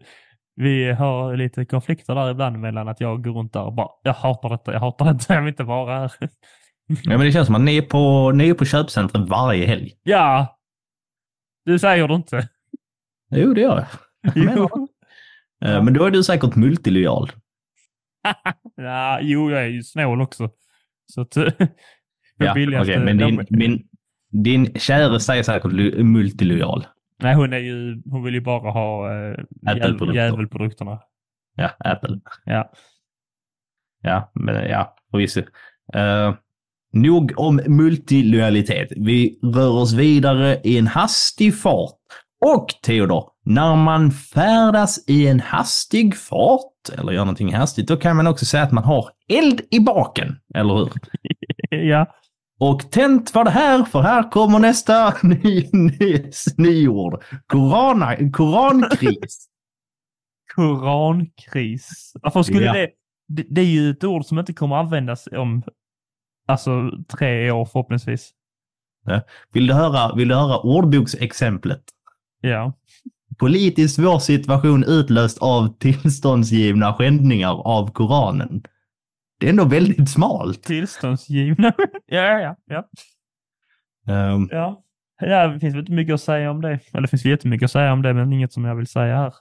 vi har lite konflikter där ibland mellan att jag går runt där och bara, jag hatar detta, jag hatar detta, jag vill inte vara här. Ja, men det känns som att ni är på, ni är på köpcentret varje helg. Ja, du säger det inte. Jo, det gör jag. Jag. Eh, Men då är du säkert multilojal. Ja, jo, jag är ju snål också. Så att... Ja, billigaste- okej, men din, min, din käraste är säkert lo- multilojal. Nej, hon är ju, hon vill ju bara ha Apple-produkter. djävulprodukterna. Ja, Apple. Ja. Ja, men ja, förvisso. Uh, nog om multilojalitet. Vi rör oss vidare i en hastig fart. Och Theodor, när man färdas i en hastig fart, eller gör någonting hastigt, då kan man också säga att man har eld i baken, eller hur? ja. Och tänt var det här, för här kommer nästa ny, ny, nyord. Korana, korankris. Korankris. Varför skulle Ja. det, det... Det är ju ett ord som inte kommer användas om alltså tre år förhoppningsvis. Vill du höra, vill du höra ordboksexemplet? Ja. Politiskt svår situation utlöst av tillståndsgivna skändningar av Koranen. Det är ändå väldigt smalt. Tillståndsgivna. ja, ja, ja. Ehm, Ja. Ja, det finns väl inte mycket att säga om det. Eller det finns jättemycket att säga om det, men inget som jag vill säga här.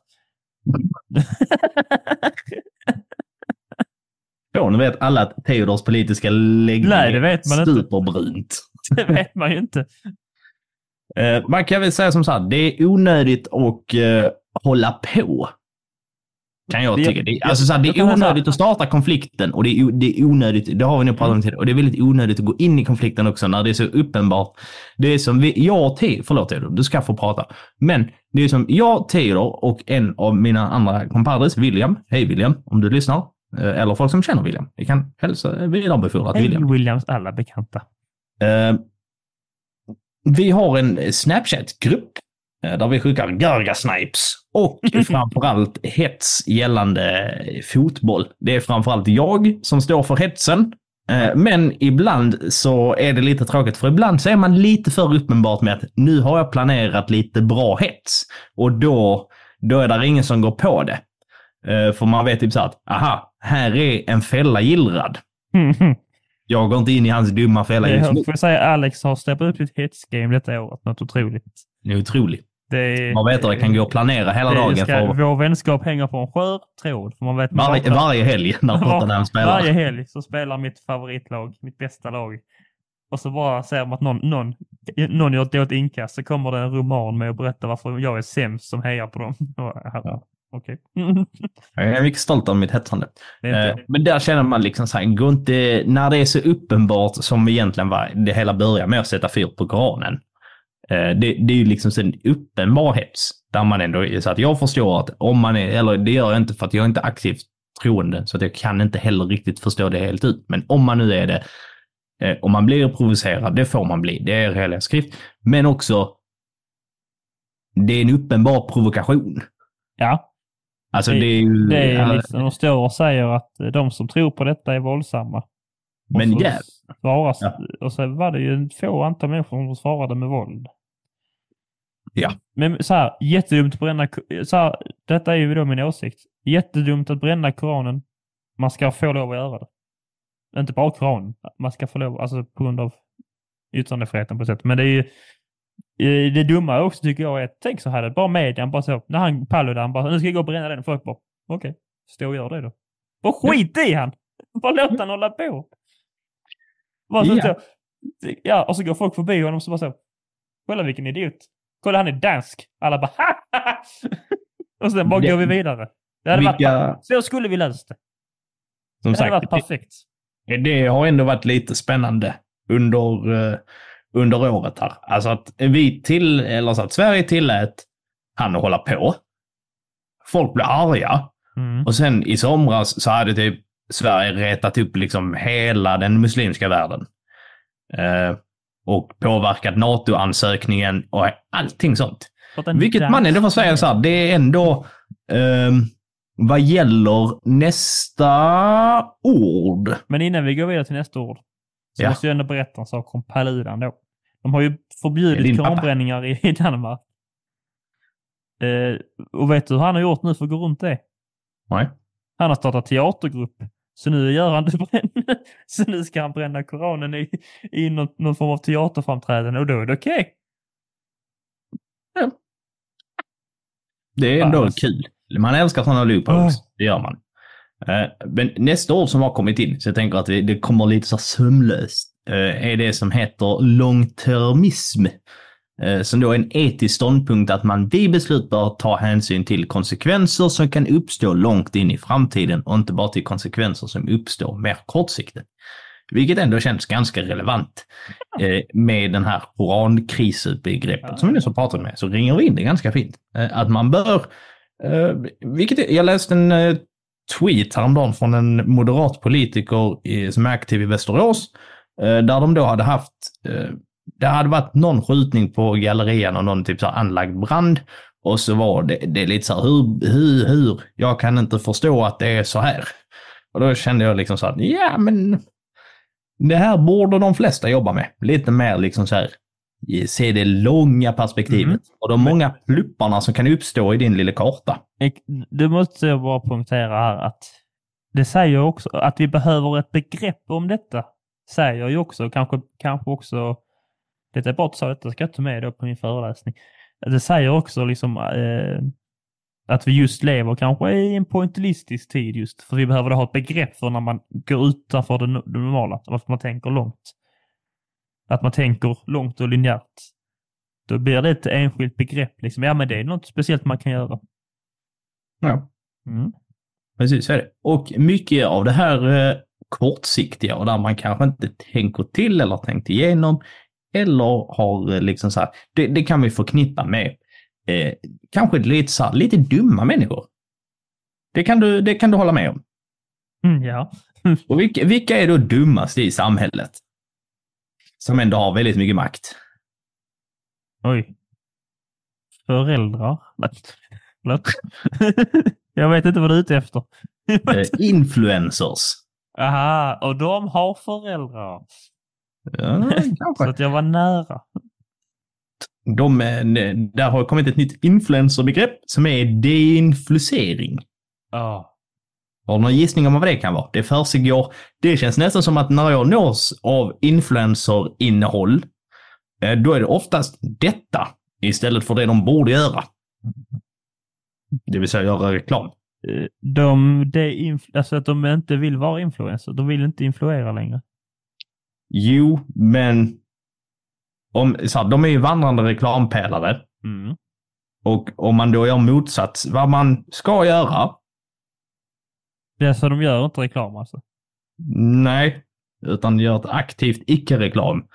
ja, nu vet alla att Theodors politiska läggning Nej, det vet man inte. superbrunt. det vet man ju inte. Eh, man kan väl säga som så här, det är onödigt att eh, hålla på. Kan jag Det- tycka. Det, alltså så här, det är onödigt att starta konflikten och det är, det är onödigt, det har vi nu pratat om tidigare, och det är väldigt onödigt att gå in i konflikten också när det är så uppenbart. Det är som vi, jag Theodor, förlåt Theodor, du ska få prata. Men det är som jag, Theodor och en av mina andra kompadres, William. Hej William, om du lyssnar. Eh, Eller folk som känner William. Vi kan hälsa vidarebefordra till William. Hej Williams alla bekanta. Eh, vi har en Snapchat-grupp eh, där vi skickar Garga-snipes och framförallt hets gällande fotboll. Det är framförallt jag som står för hetsen. Eh, Men ibland så är det lite tråkigt för ibland så är man lite för uppenbart med att nu har jag planerat lite bra hets och då, då är det ingen som går på det. Eh, För man vet typ så att, aha, här är en fälla gillrad. Jag går inte in i hans dumma fälla just nu. Jag får säga Alex har steppat upp sitt hetsgame detta året. Något otroligt. Det är otroligt. Det Man vet att det kan gå att planera hela dagen ska, för Vår vänskap hänger på en skör tråd. För man vet man varje, varje helg när Tottenham spelar. Varje helg så spelar mitt favoritlag, mitt bästa lag. Och så bara ser man att någon, någon, någon gör ett dåligt inkast så kommer det en roman med att berätta varför jag är sämst som hejar på dem. Ja. Okej. Jag är mycket stolt av mitt är Eh, Men där känner man liksom så här, inte, när det är så uppenbart som egentligen var, det hela börjar med att sätta fyr på Koranen. Eh, Det, det är ju liksom en uppenbar hets. Där man ändå så att jag förstår att om man är, eller det gör jag inte för att jag är inte aktivt troende, så att jag kan inte heller riktigt förstå det helt ut. Men om man nu är det, eh, om man blir provocerad, det får man bli, det är heliga skrift. Men också, det är en uppenbar provokation. ja, Alltså Det- det, är ju... det är liksom, de står och säger att de som tror på detta är våldsamma. Men och så jäv- svaras, Ja. Och så var det ju en få antal människor som svarade med våld. Ja. Men så här, jättedumt att bränna... Så här, detta är ju då min åsikt. Jättedumt att bränna Koranen. Man ska få lov att göra det. Inte bara Koranen. Man ska få lov, alltså på grund av yttrandefriheten på ett sätt. Men det är ju det dumma också tycker jag är att tänk så här, bara medien bara så, när han Paludan bara, nu ska jag gå och bränna den. Folk bara, okej, stå och gör det då. Bara skit i han! Bara låt han hålla på. Bara så, Ja. så, ja, och så går folk förbi honom så bara så, kolla vilken idiot. Kolla han är dansk. Alla bara, ha, ha, ha. Och sen bara Det- går vi vidare. Det hade varit, Vilka, så skulle vi löst det. som Det hade varit sagt, perfekt. det, det har ändå varit lite spännande under, eh, under året här. Alltså att vi till, eller så att Sverige tillät han att hålla på. Folk blev arga. Mm. Och sen i somras så hade typ Sverige retat upp liksom hela den muslimska världen. Eh, och påverkat NATO-ansökningen och allting sånt. Vilket man ändå får säga så här, det är ändå ehm, vad gäller nästa ord. Men innan vi går vidare till nästa ord så Ja. måste jag ändå berätta en sak om Paludan då. De har ju förbjudit koranbränningar i, i Danmark. Eh, och vet du hur han har gjort nu för att gå runt det? Nej. Han har startat teatergrupp. Så nu gör han det Så nu ska han bränna Koranen i, i någon, någon form av teaterframträdande och då är det okej. Det är ändå Fan. kul. Man älskar sådana loopholes. Oh. Det gör man. Eh, Men nästa ord som har kommit in, så jag tänker att det, kommer lite så sömlöst, Eh, är det som heter långtermism. Eh, som då är en etisk ståndpunkt att man vid beslut bör ta hänsyn till konsekvenser som kan uppstå långt in i framtiden och inte bara till konsekvenser som uppstår mer kortsiktigt. Vilket ändå känns ganska relevant eh, med den här korankrisbegreppet som vi nyss har pratat med. Så ringer vi in det ganska fint. Eh, att man bör, eh, vilket är, jag läste en eh, tweet häromdagen från en moderat politiker i, som är aktiv i Västerås, där de då hade haft, eh, det hade varit någon skjutning på gallerian och någon typ så här anlagd brand. Och så var det, det lite så här, hur, hur, hur, jag kan inte förstå att det är så här. Och då kände jag liksom så här, ja men det här borde de flesta jobba med. Lite mer liksom så här, se det långa perspektivet. Mm. Och de många plupparna som kan uppstå i din lilla karta. Du måste bara punktera här att det säger också att vi behöver ett begrepp om detta. Säger ju också, kanske, kanske också, det är bra att du sa detta, ska jag ta med då på min föreläsning. Det säger också liksom eh, att vi just lever kanske i en pointillistisk tid just, för vi behöver ha ett begrepp för när man går utanför det, det normala, varför man tänker långt. Att man tänker långt och linjärt. Då blir det ett enskilt begrepp, liksom. ja men det är något speciellt man kan göra. Ja. Mm. Precis, så är det. Och mycket av det här eh, kortsiktiga och där man kanske inte tänker till eller tänkt igenom eller har eh, liksom så här, det, det kan vi förknippa med eh, kanske lite så här, lite dumma människor. Det kan du, det kan du hålla med om. Mm, ja. Och vilka, vilka är då dummast i samhället? Som ändå har väldigt mycket makt. Oj. Föräldrar? Jag vet inte vad du är ute efter. Eh, influencers. Aha, och de har föräldrar. Ja, Så att jag var nära. De, eh, där har kommit ett nytt influencerbegrepp som är deinflucering. Ja. Har du någon gissning om vad det kan vara? Det försiggår. Det känns nästan som att när jag nås av influencerinnehåll, eh, då är det oftast detta istället för det de borde göra. Det vill säga göra reklam. Eh, De, inf- alltså att de inte vill vara influencer. De vill inte influera längre. Jo, men om, så här, de är ju vandrande reklampelare Mm. och om man då gör motsats, vad man ska göra, Det är så de gör inte reklam alltså. nej, utan gör ett aktivt icke-reklam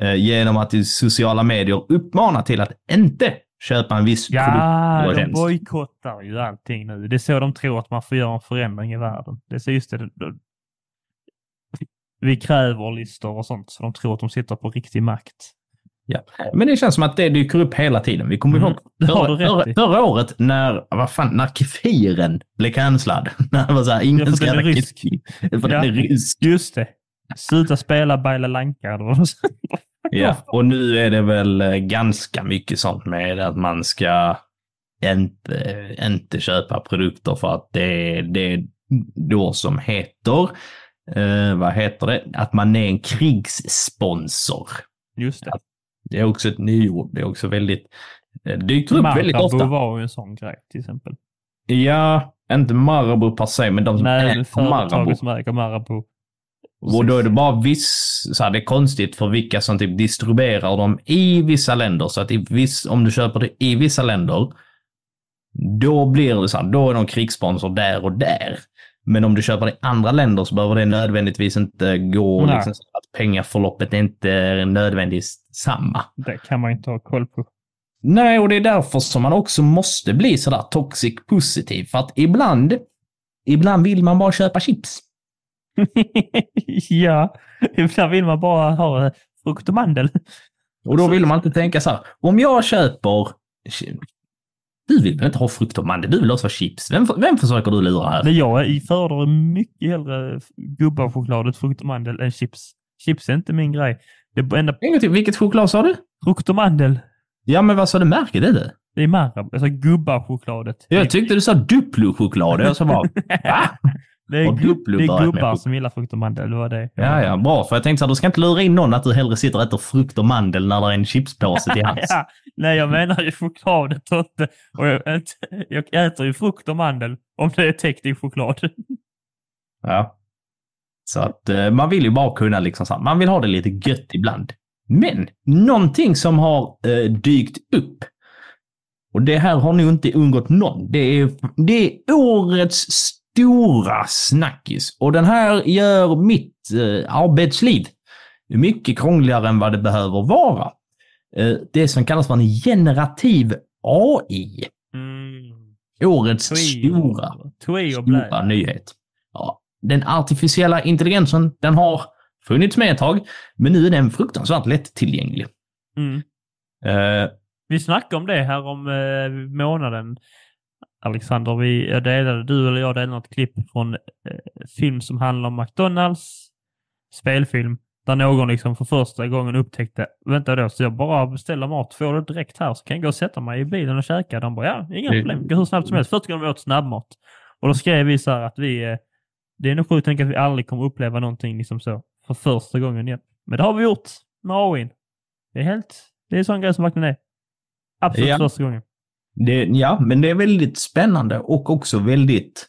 eh, genom att i sociala medier uppmana till att inte köpa en viss produkt Ja, de bojkottar ju allting nu. Det är så de tror att man får göra en förändring i världen. Det är så just det. det- Vi kräver listor och sånt, så de tror att de sitter på riktig makt. Men det känns som att det dyker upp hela tiden. Vi kommer Mm, ihåg det förra, förra, förra året när, vad fan, när kefiren blev cancellad. när det var så här, ingen ska äta kefir. För Ja. den är rysk. Just det. Sluta spela Baila Lanka. Ja, och nu är det väl eh, ganska mycket sånt med att man ska inte, inte köpa produkter för att det, det då som heter, eh, vad heter det, att man är en krigssponsor. Just det. Det är också ett nyord. Det är också väldigt, det dyker upp väldigt Marabou ofta. var ju en sån grej till exempel. Ja, inte Marabou per se, men de som Nej, äger Marabou. som äger Marabou. Och då är det bara viss, så här, det är konstigt för vilka som typ distribuerar dem i vissa länder. Så att viss, om du köper det i vissa länder, då blir det så här, då är de krigssponsor där och där. Men om du köper det i andra länder så behöver det nödvändigtvis inte gå, Nej. liksom, att pengaförloppet inte är nödvändigtvis samma. Det kan man inte ha koll på. Nej, och det är därför som man också måste bli sådär toxic positiv. För att ibland, ibland vill man bara köpa chips. ja, ibland vill man bara ha frukt och mandel. Och då vill man inte tänka så här, om jag köper... Du vill väl inte ha frukt och mandel, du vill också ha chips. Vem, vem försöker du lura här? Jag föredrar mycket hellre gubbachokladet frukt och mandel än chips. Chips är inte min grej. Det enda Ingenting. Vilket choklad sa du? frukt och mandel. Ja, men vad sa du märket är det? Det är Marabou, alltså gubbachokladet. Jag tyckte du sa Duplo-choklad. Jag sa bara, va? Det är, Duplo det är gubbar som gillar frukt och mandel. Det var det. Ja, ja, bra. För jag tänkte så här, du ska inte lura in någon att du hellre sitter och äter frukt och mandel när det är en chipspåse till hands. ja, nej, jag menar ju chokladet och inte... Och jag, jag äter ju frukt och mandel om det är täckt i choklad. Ja. Så att eh, man vill ju bara kunna liksom så här, man vill ha det lite gött ibland. Men någonting som har eh, dykt upp och det här har nog inte undgått någon. Det är, det är årets stora snackis och den här gör mitt eh, arbetsliv mycket krångligare än vad det behöver vara. Eh, det som kallas för en generativ AI. Mm. Årets stora Twi och stora nyhet. Ja, den artificiella intelligensen, den har funnits med ett tag, men nu är den fruktansvärt lättillgänglig. Mm. Eh, Vi snackade om det här om eh, månaden. Alexander, vi jag delade, du eller jag delade något klipp från eh, film som handlar om McDonalds spelfilm. Där någon liksom för första gången upptäckte, vänta då, så jag bara beställer mat, får det direkt här så kan jag gå och sätta mig i bilen och käka. De bara, ja, inga Det- problem, gå hur snabbt som helst. Första gången vi åt snabbmat. Och då skrev vi så här att vi, eh, det är nog sjukt att tänka att vi aldrig kommer uppleva någonting liksom så för första gången igen. Men det har vi gjort med AIn. Det är helt, det är en sån grej som verkligen är absolut Ja. första gången. Det, ja, men det är väldigt spännande och också väldigt,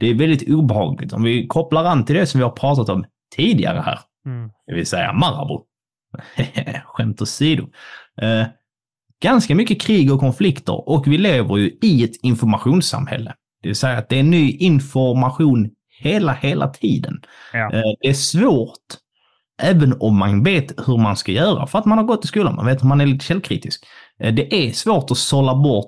det är väldigt obehagligt. Om vi kopplar an till det som vi har pratat om tidigare här, Mm. det vill säga Marabou. Skämt åsido. Eh, ganska mycket krig och konflikter och vi lever ju i ett informationssamhälle. Det vill säga att det är ny information hela, hela tiden. Ja. Eh, det är svårt, även om man vet hur man ska göra, för att man har gått i skolan, man vet att man är lite källkritisk. Eh, det är svårt att sålla bort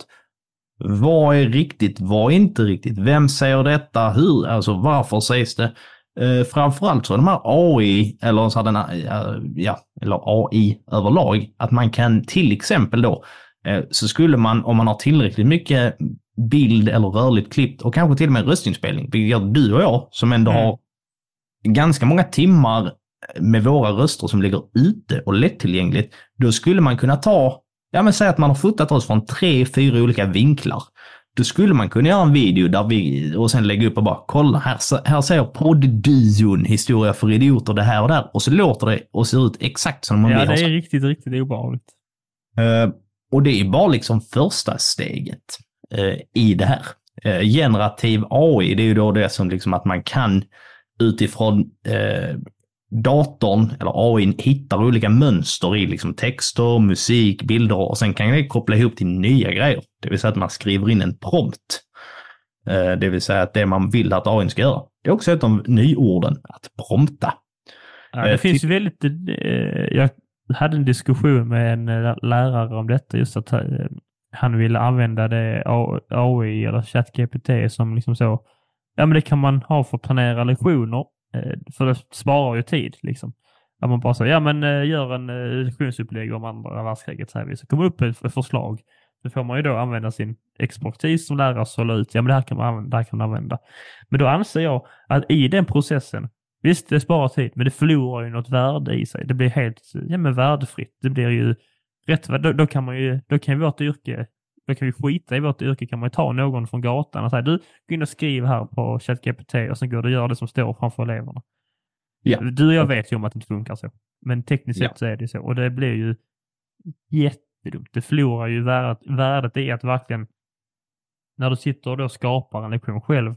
vad är riktigt, vad är inte riktigt, vem säger detta, hur, alltså varför sägs det? Eh, framförallt så är de här AI, eller så den, här, eh, ja, eller AI överlag, att man kan till exempel då, eh, så skulle man, om man har tillräckligt mycket bild eller rörligt klippt och kanske till och med röstinspelning, vilket gör du och jag som ändå Mm. har ganska många timmar med våra röster som ligger ute och lättillgängligt, då skulle man kunna ta, ja men säg att man har fotat oss från tre, fyra olika vinklar. Då skulle man kunna göra en video där vi, och sen lägga upp och bara kolla, här, här ser poddduon Historia för idioter det här och där. Och så låter det och ser ut exakt som om vi Ja, det är riktigt, riktigt obehagligt. Eh, och det är bara liksom första steget eh, i det här. Eh, generativ AI, det är ju då det som liksom att man kan utifrån eh, datorn eller AI hittar olika mönster i liksom texter, musik, bilder och sen kan det koppla ihop till nya grejer. Det vill säga att man skriver in en prompt. Eh, det vill säga att det man vill att AI ska göra. Det är också ett av nyorden, att prompta. Ja, det Eh, finns ty- ju väldigt... Eh, jag hade en diskussion med en lärare om detta, just att han ville använda det AI eller ChatGPT som liksom så... Ja, men det kan man ha för att planera lektioner, Eh, för det sparar ju tid liksom. Att man bara säger, ja men eh, gör en eh, lektionsupplägg om andra världskriget så här. Så kommer upp ett ett förslag. Då får man ju då använda sin expertis som lärare och sålla ut, ja men det här kan man använda, det här kan man använda. Men då anser jag att i den processen Visst, det sparar tid, men det förlorar ju något värde i sig. Det blir helt ja, men värdefritt. Det blir ju rätt, då, då kan man ju, då kan vårt yrke, då kan vi skita i vårt yrke, kan man ju ta någon från gatan och säga du, gå in och skriv här på ChatGPT och sen går du och gör det som står framför eleverna. Ja. Du och jag vet ju om att det inte funkar så. Men tekniskt Ja. sett så är det så. Och det blir ju jättedumt. Det förlorar ju värdet, värdet i att verkligen, när du sitter och då skapar en lektion själv,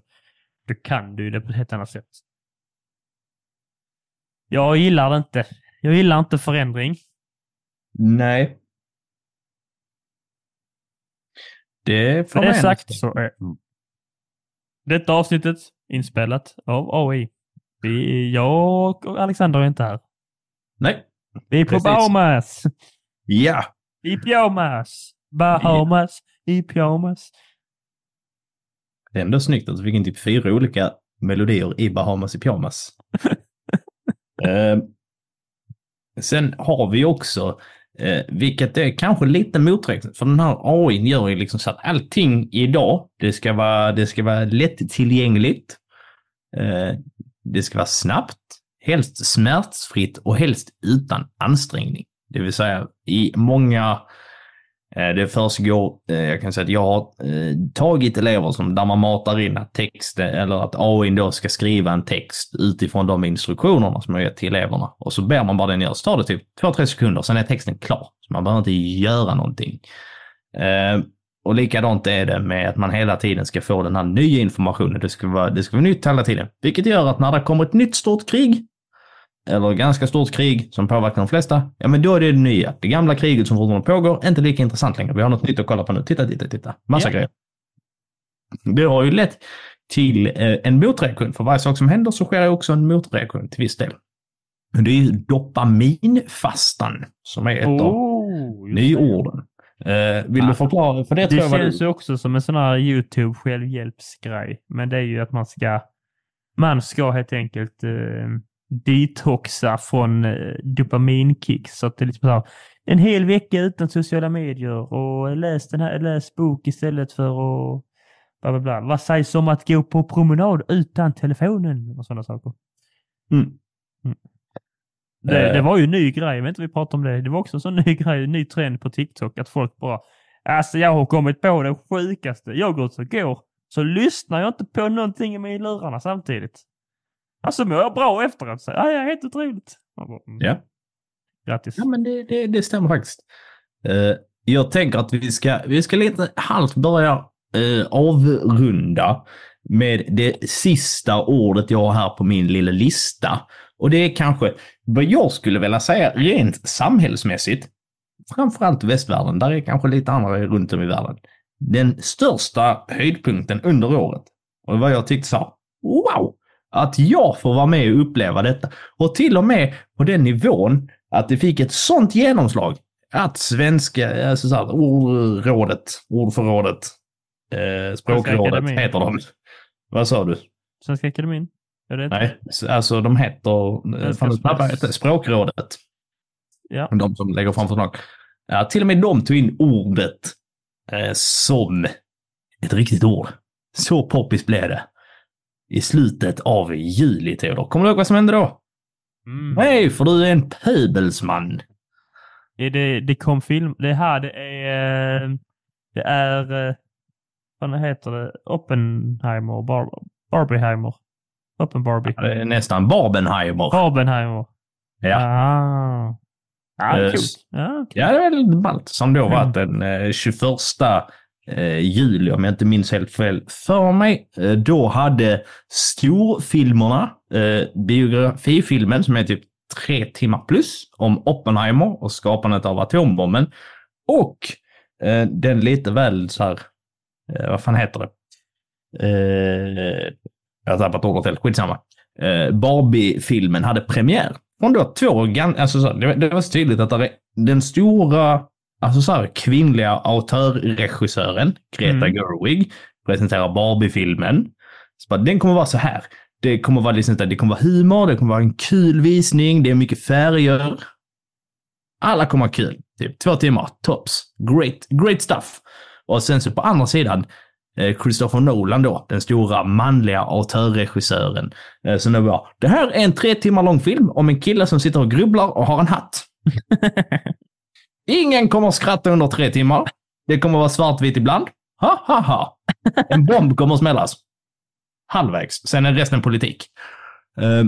då kan du ju det på ett helt annat sätt. Jag gillar det inte. Jag gillar inte förändring. Nej. Det får Med det man sagt så är detta avsnittet inspelat av AI. Vi, jag och Alexander är inte här. Nej. Vi är på Precis. Bahamas. Ja. I pyjamas. Bahamas. I pyjamas. Det är ändå snyggt att vi fick in typ fyra olika melodier i Bahamas i pyjamas. Eh, sen har vi också, eh, vilket är kanske lite moträknat, för den här AI gör ju liksom så att allting idag, det ska vara, det ska vara lättillgängligt. Eh, det ska vara snabbt, helst smärtfritt och helst utan ansträngning. Det vill säga i många Eh, Eh, det försiggår, eh, jag kan säga att jag har eh, tagit elever som, där man matar in att texten eller att AI då ska skriva en text utifrån de instruktionerna som jag gett till eleverna. Och så ber man bara den göra, så tar det typ 2-3 sekunder, sen är texten klar. Så man behöver inte göra någonting. Och likadant är det med att man hela tiden ska få den här nya informationen. Det ska vara, det ska vara nytt hela tiden. Vilket gör att när det kommer ett nytt stort krig, eller ganska stort krig som påverkar de flesta, ja men då är det det nya. Det gamla kriget som fortfarande pågår, inte lika intressant längre. Vi har något nytt att kolla på nu. Titta, titta, titta. Massa Ja. grejer. Det har ju lett till eh, en motreaktion. För varje sak som händer så sker ju också en motreaktion till viss del. Det är ju dopaminfastan som är ett av Oh, det. nyorden. Eh, vill Ah. du förklara? För det, Det tror jag var känns du... ju också som en sån här YouTube självhjälpsgrej. Men det är ju att man ska, man ska helt enkelt eh, detoxa från eh, dopaminkicks. Så att det är liksom så här, en hel vecka utan sociala medier och läs, den här, läs bok istället för att bla bla bla. Vad sägs om att gå på promenad utan telefonen och sådana saker. Mm. Det, Eh. det var ju en ny grej, jag vet inte vi pratade om det. Det var också en sån ny grej, en ny trend på TikTok att folk bara Alltså jag har kommit på det sjukaste. Jag går ut och går, så lyssnar jag inte på någonting i lurarna samtidigt. Alltså mår jag bra efteråt. Så, ja, helt otroligt. Bara, mm, Ja. Grattis. Ja, men det, det, det stämmer faktiskt. Eh, jag tänker att vi ska, vi ska lite halvt börja eh, avrunda med det sista ordet jag har här på min lilla lista. Och det är kanske vad jag skulle vilja säga rent samhällsmässigt. Framförallt västvärlden, där är kanske lite andra runt om i världen. Den största höjdpunkten under året. Och vad jag tyckte så här, wow! Att jag får vara med och uppleva detta. Och till och med på den nivån att det fick ett sånt genomslag att svenska, alltså så här, ordrådet, ordförrådet, eh, språkrådet heter de. Vad sa du? Svenska Akademin? Nej, alltså de heter, eh, fan, heter språkrådet. Ja. De som lägger fram förslag. Ja, till och med de tog in ordet eh, som ett riktigt ord. Så poppis blev det. I slutet av juli, Theodor. Kommer du ihåg vad som hände då? Mm. Nej, för du är en pöbelsman. Är det, det kom film. Det här det är... Det är... Vad heter det? Oppenheimer? Bar, Barbieheimer? Oppen Barbie? Det är nästan Barbenheimer. Barbenheimer. Ja. Ah. Ja, Eh, coolt. s- Ja, okej. Ja, det är väl ballt. Som då var Mm. den eh, 21 eh, Eh, juli, om jag inte minns helt fel för mig. Eh, då hade storfilmerna, eh, biografifilmen som är typ tre timmar plus, om Oppenheimer och skapandet av atombomben. Och eh, den lite väl så här, eh, vad fan heter det? Eh, jag har tappat ordet helt, skitsamma. Eh, Barbie-filmen hade premiär. Från då två alltså så, det, det var så tydligt att den stora, alltså så här, kvinnliga autörregissören, Greta Mm. Gerwig, presenterar Barbie-filmen. Så bara, den kommer vara så här. Det kommer vara liksom, så det kommer vara humor, det kommer vara en kul visning, det är mycket färger. Alla kommer ha kul. Typ två timmar, tops. Great, great stuff. Och sen så på andra sidan, eh, Christopher Nolan då, den stora manliga autörregissören. Eh, som det var, det här är en tre timmar lång film om en kille som sitter och grubblar och har en hatt. Ingen kommer att skratta under tre timmar. Det kommer vara svartvitt ibland. Ha, ha, ha. En bomb kommer att smällas. Halvvägs. Sen är resten politik. Eh,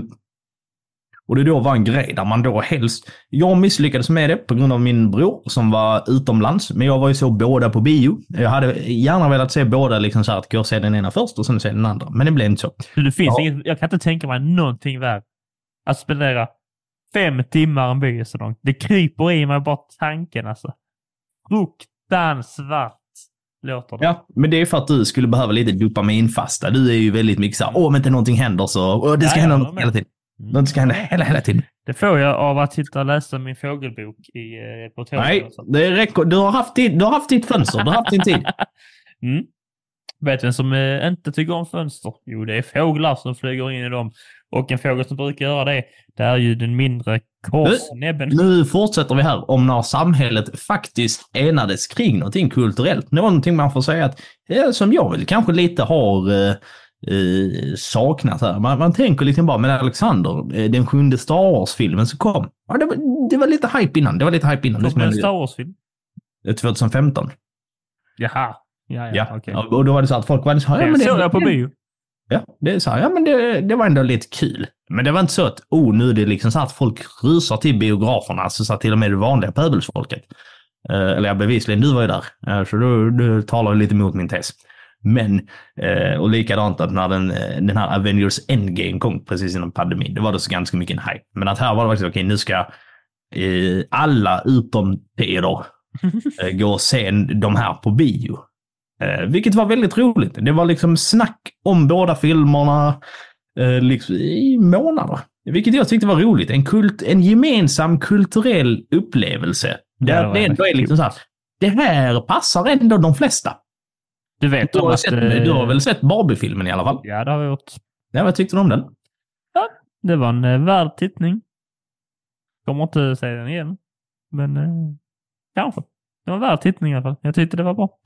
och det då var en grej där man då helst... Jag misslyckades med det på grund av min bror som var utomlands. Men jag var ju så båda på bio. Jag hade gärna velat se båda, liksom så här, att gå och se den ena först och sen se den andra. Men det blev inte så. Det finns Ja. inget, jag kan inte tänka mig någonting värre. Att spendera fem timmar en bio så långt. Det kryper i mig bara tanken alltså. Fruktansvärt låter det. Ja, men det är för att du skulle behöva lite dopaminfasta. Du är ju väldigt mycket så här, om inte någonting händer så... Åh, det ska Ja, hända något hela tiden. Mm. Något ska hända hela, hela tiden. Det får jag av att sitta och läsa min fågelbok i, eh, på tåget. Nej, och det räcker. Du har haft, tid, du har haft ditt fönster. Du har haft din tid. Mm. Vet du vem som eh, inte tycker om fönster? Jo, det är fåglar som flyger in i dem. Och en fågel som brukar göra det, det är ju den mindre korsnäbben. Nu fortsätter vi här om när samhället faktiskt enades kring någonting kulturellt. Någonting man får säga att, ja, som jag väl kanske lite har eh, eh, saknat här. Man, man tänker liksom bara, men Alexander, eh, den sjunde Star Wars-filmen som kom. Ja, det, var, det var lite hype innan. Det var lite hype innan. Det Kom det en Star Wars-film? ju. 2015. Jaha. Ja, ja, Ja. Ja, och då var det så att folk var så här, ja, men det, såg jag på bio. Ja, det är så här, ja men det, det var ändå lite kul. Men det var inte så att, oh nu är det liksom så att folk rusar till biograferna, alltså så att till och med det vanliga pöbelsfolket. Eh, eller ja, bevisligen, du var ju där. Eh, så du, du talar lite emot min tes. Men, eh, och likadant att när den, eh, den här Avengers Endgame kom precis innan pandemin, det var det så ganska mycket en hype. Men att här var det faktiskt, okej nu ska eh, alla utom Peder eh, gå och se de här på bio. Eh, vilket var väldigt roligt. Det var liksom snack om båda filmerna eh, liksom, i månader. Vilket jag tyckte var roligt. En, kult, en gemensam kulturell upplevelse. Ja, Där det det ändå är liksom så här, det här passar ändå de flesta. Du vet Du har, sett, eh, du har väl sett Barbie-filmen i alla fall? Ja, det har jag gjort. Ja, vad tyckte du om den? Det var en eh, värd tittning. Kommer inte säga den igen. Men eh, kanske. Det var en värd tittning i alla fall. Jag tyckte det var bra.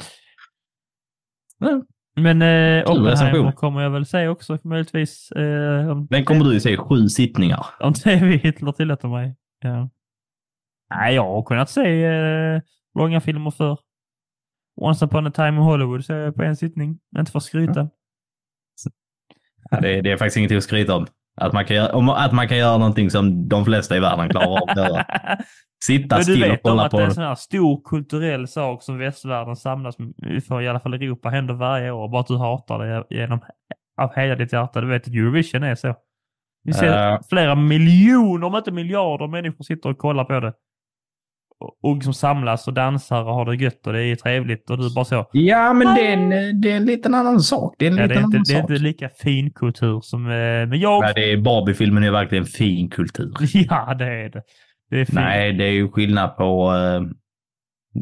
Men eh. Oppenheimer kommer jag väl säga också möjligtvis. Eh, om, Den kommer du ju se sju sittningar. om TV Hitler tillåter mig. Ja. Nej, jag har kunnat se eh, långa filmer för. Once upon a time in Hollywood så jag på en sittning. Inte för att skryta. Ja, det, det är faktiskt ingenting att skryta om. Att man, kan göra, att man kan göra någonting som de flesta i världen klarar av att göra. Sitta Men du still och vet om kolla att på det är en det. sån här stor kulturell sak som västvärlden samlas för i alla fall Europa händer varje år. Bara att du hatar det genom av hela ditt hjärta. Du vet att Eurovision är så. Vi ser Eh. flera miljoner, om inte miljarder människor sitter och kollar på det. Och, och liksom samlas och dansar och har det gött och det är trevligt och du bara så. Ja, men det är, en, det är en liten annan sak. Det är en Ja, det, är inte, annan det är sak. inte lika fin kultur som... eh, Men jag... Nej, det är Barbie-filmen är verkligen fin kultur. Ja, det är det. Det. Nej, det är ju skillnad på... eh,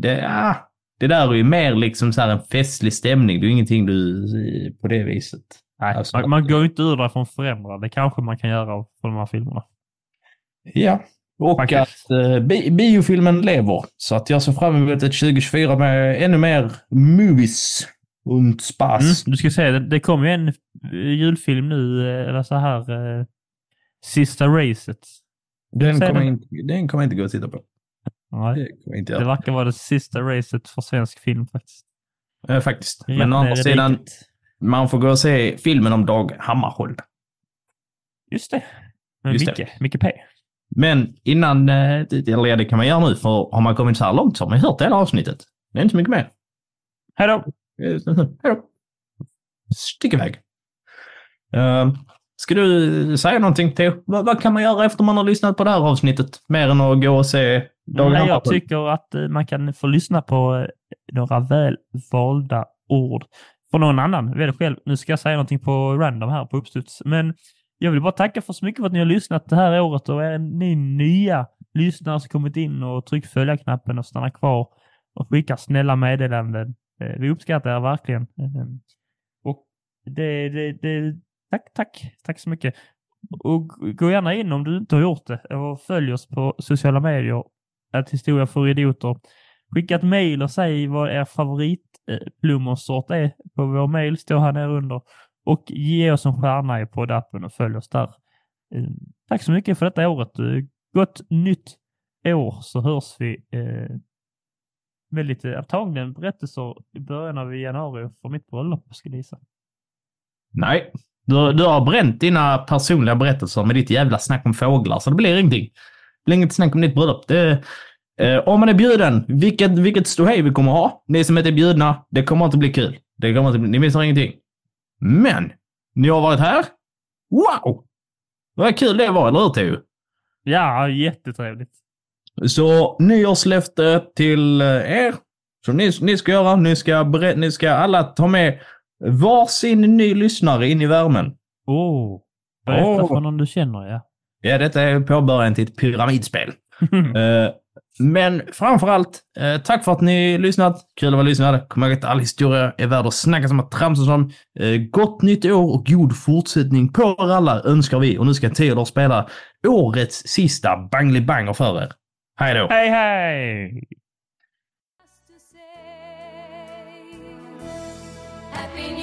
det, ja, det där är ju mer liksom så här en festlig stämning. Det är ju ingenting du eh, på det viset. Nej, Alltså- man, man går ju inte ur därifrån förändrad. Det kanske man kan göra på de här filmerna. Ja. Och Faktiskt. att eh, bi biofilmen lever. Så att jag ser fram emot ett 2024 med ännu mer movies und spas. Mm, du ska säga, det, det kom ju en eh, julfilm nu, eller så här, eh, Sista Racet. Den, kommer inte, den kommer inte gå och titta på. Nej, Det inte det verkar vara det sista racet för svensk film faktiskt. Eh, faktiskt. Men å andra sidan, man får gå och se filmen om Dag Hammarskjöld. Just det. Men Just det. Micke, Micke P. Men innan, eh, det- eller ja, det kan man göra nu, för har man kommit så här långt så har man hört hela avsnittet. Det är inte mycket mer. Hej då! Eh, Hej då. Stick iväg. Uh, ska du säga någonting Theo? Vad, vad kan man göra efter man har lyssnat på det här avsnittet? Mer än att gå och se Dag Nej, jag tycker att eh, man kan få lyssna på eh, några väl valda ord från någon annan. Välj själv. Nu ska jag säga någonting på random här på uppstuds. Men jag vill bara tacka för så mycket för att ni har lyssnat det här året och är ni nya lyssnare som kommit in och tryckt följa-knappen och stannar kvar och skickar snälla meddelanden. Eh, Vi uppskattar er verkligen. Eh, Och det, det, det, tack, tack, tack så mycket. Och gå gärna in om du inte har gjort det och följ oss på sociala medier att historia för idioter. Skicka ett mejl och säg vad er favoritplommonsort är på vår mejl, står här nere under. Och ge oss en stjärna i poddappen och följ oss där. Ehm, tack så mycket för detta året. Eh, gott nytt år så hörs vi eh, med lite antagligen berättelser i början av januari för mitt bröllop, skulle jag gissa. Nej, du, du har bränt dina personliga berättelser med ditt jävla snack om fåglar, så det blir ingenting. Det blir inget snack om ditt bröllop. Det, eh, om man är bjuden, vilket, vilket ståhej vi kommer ha. Ni som inte är bjudna, det kommer inte bli kul. Det kommer inte ni missar ingenting. Men, ni har varit här. Wow! Vad kul det var, eller hur Theo? Ja, jättetrevligt. Så nyårslöfte till eh, er som ni, ni ska göra. Ni ska, ni ska alla ta med varsin ny lyssnare in i värmen. Oh, berätta Åh. för någon du känner, ja. Ja, detta är påbörjan till ett pyramidspel. Eh, men framförallt, uh, tack för att ni lyssnat. Kul att vara lyssnade. Kom ihåg att all historia är värd att snacka som att tramsa som. Uh, gott nytt år och god fortsättning på er alla önskar vi. Och nu ska Theodor spela årets sista Bangly Banger för er. Hej då! hej, hej! happiness.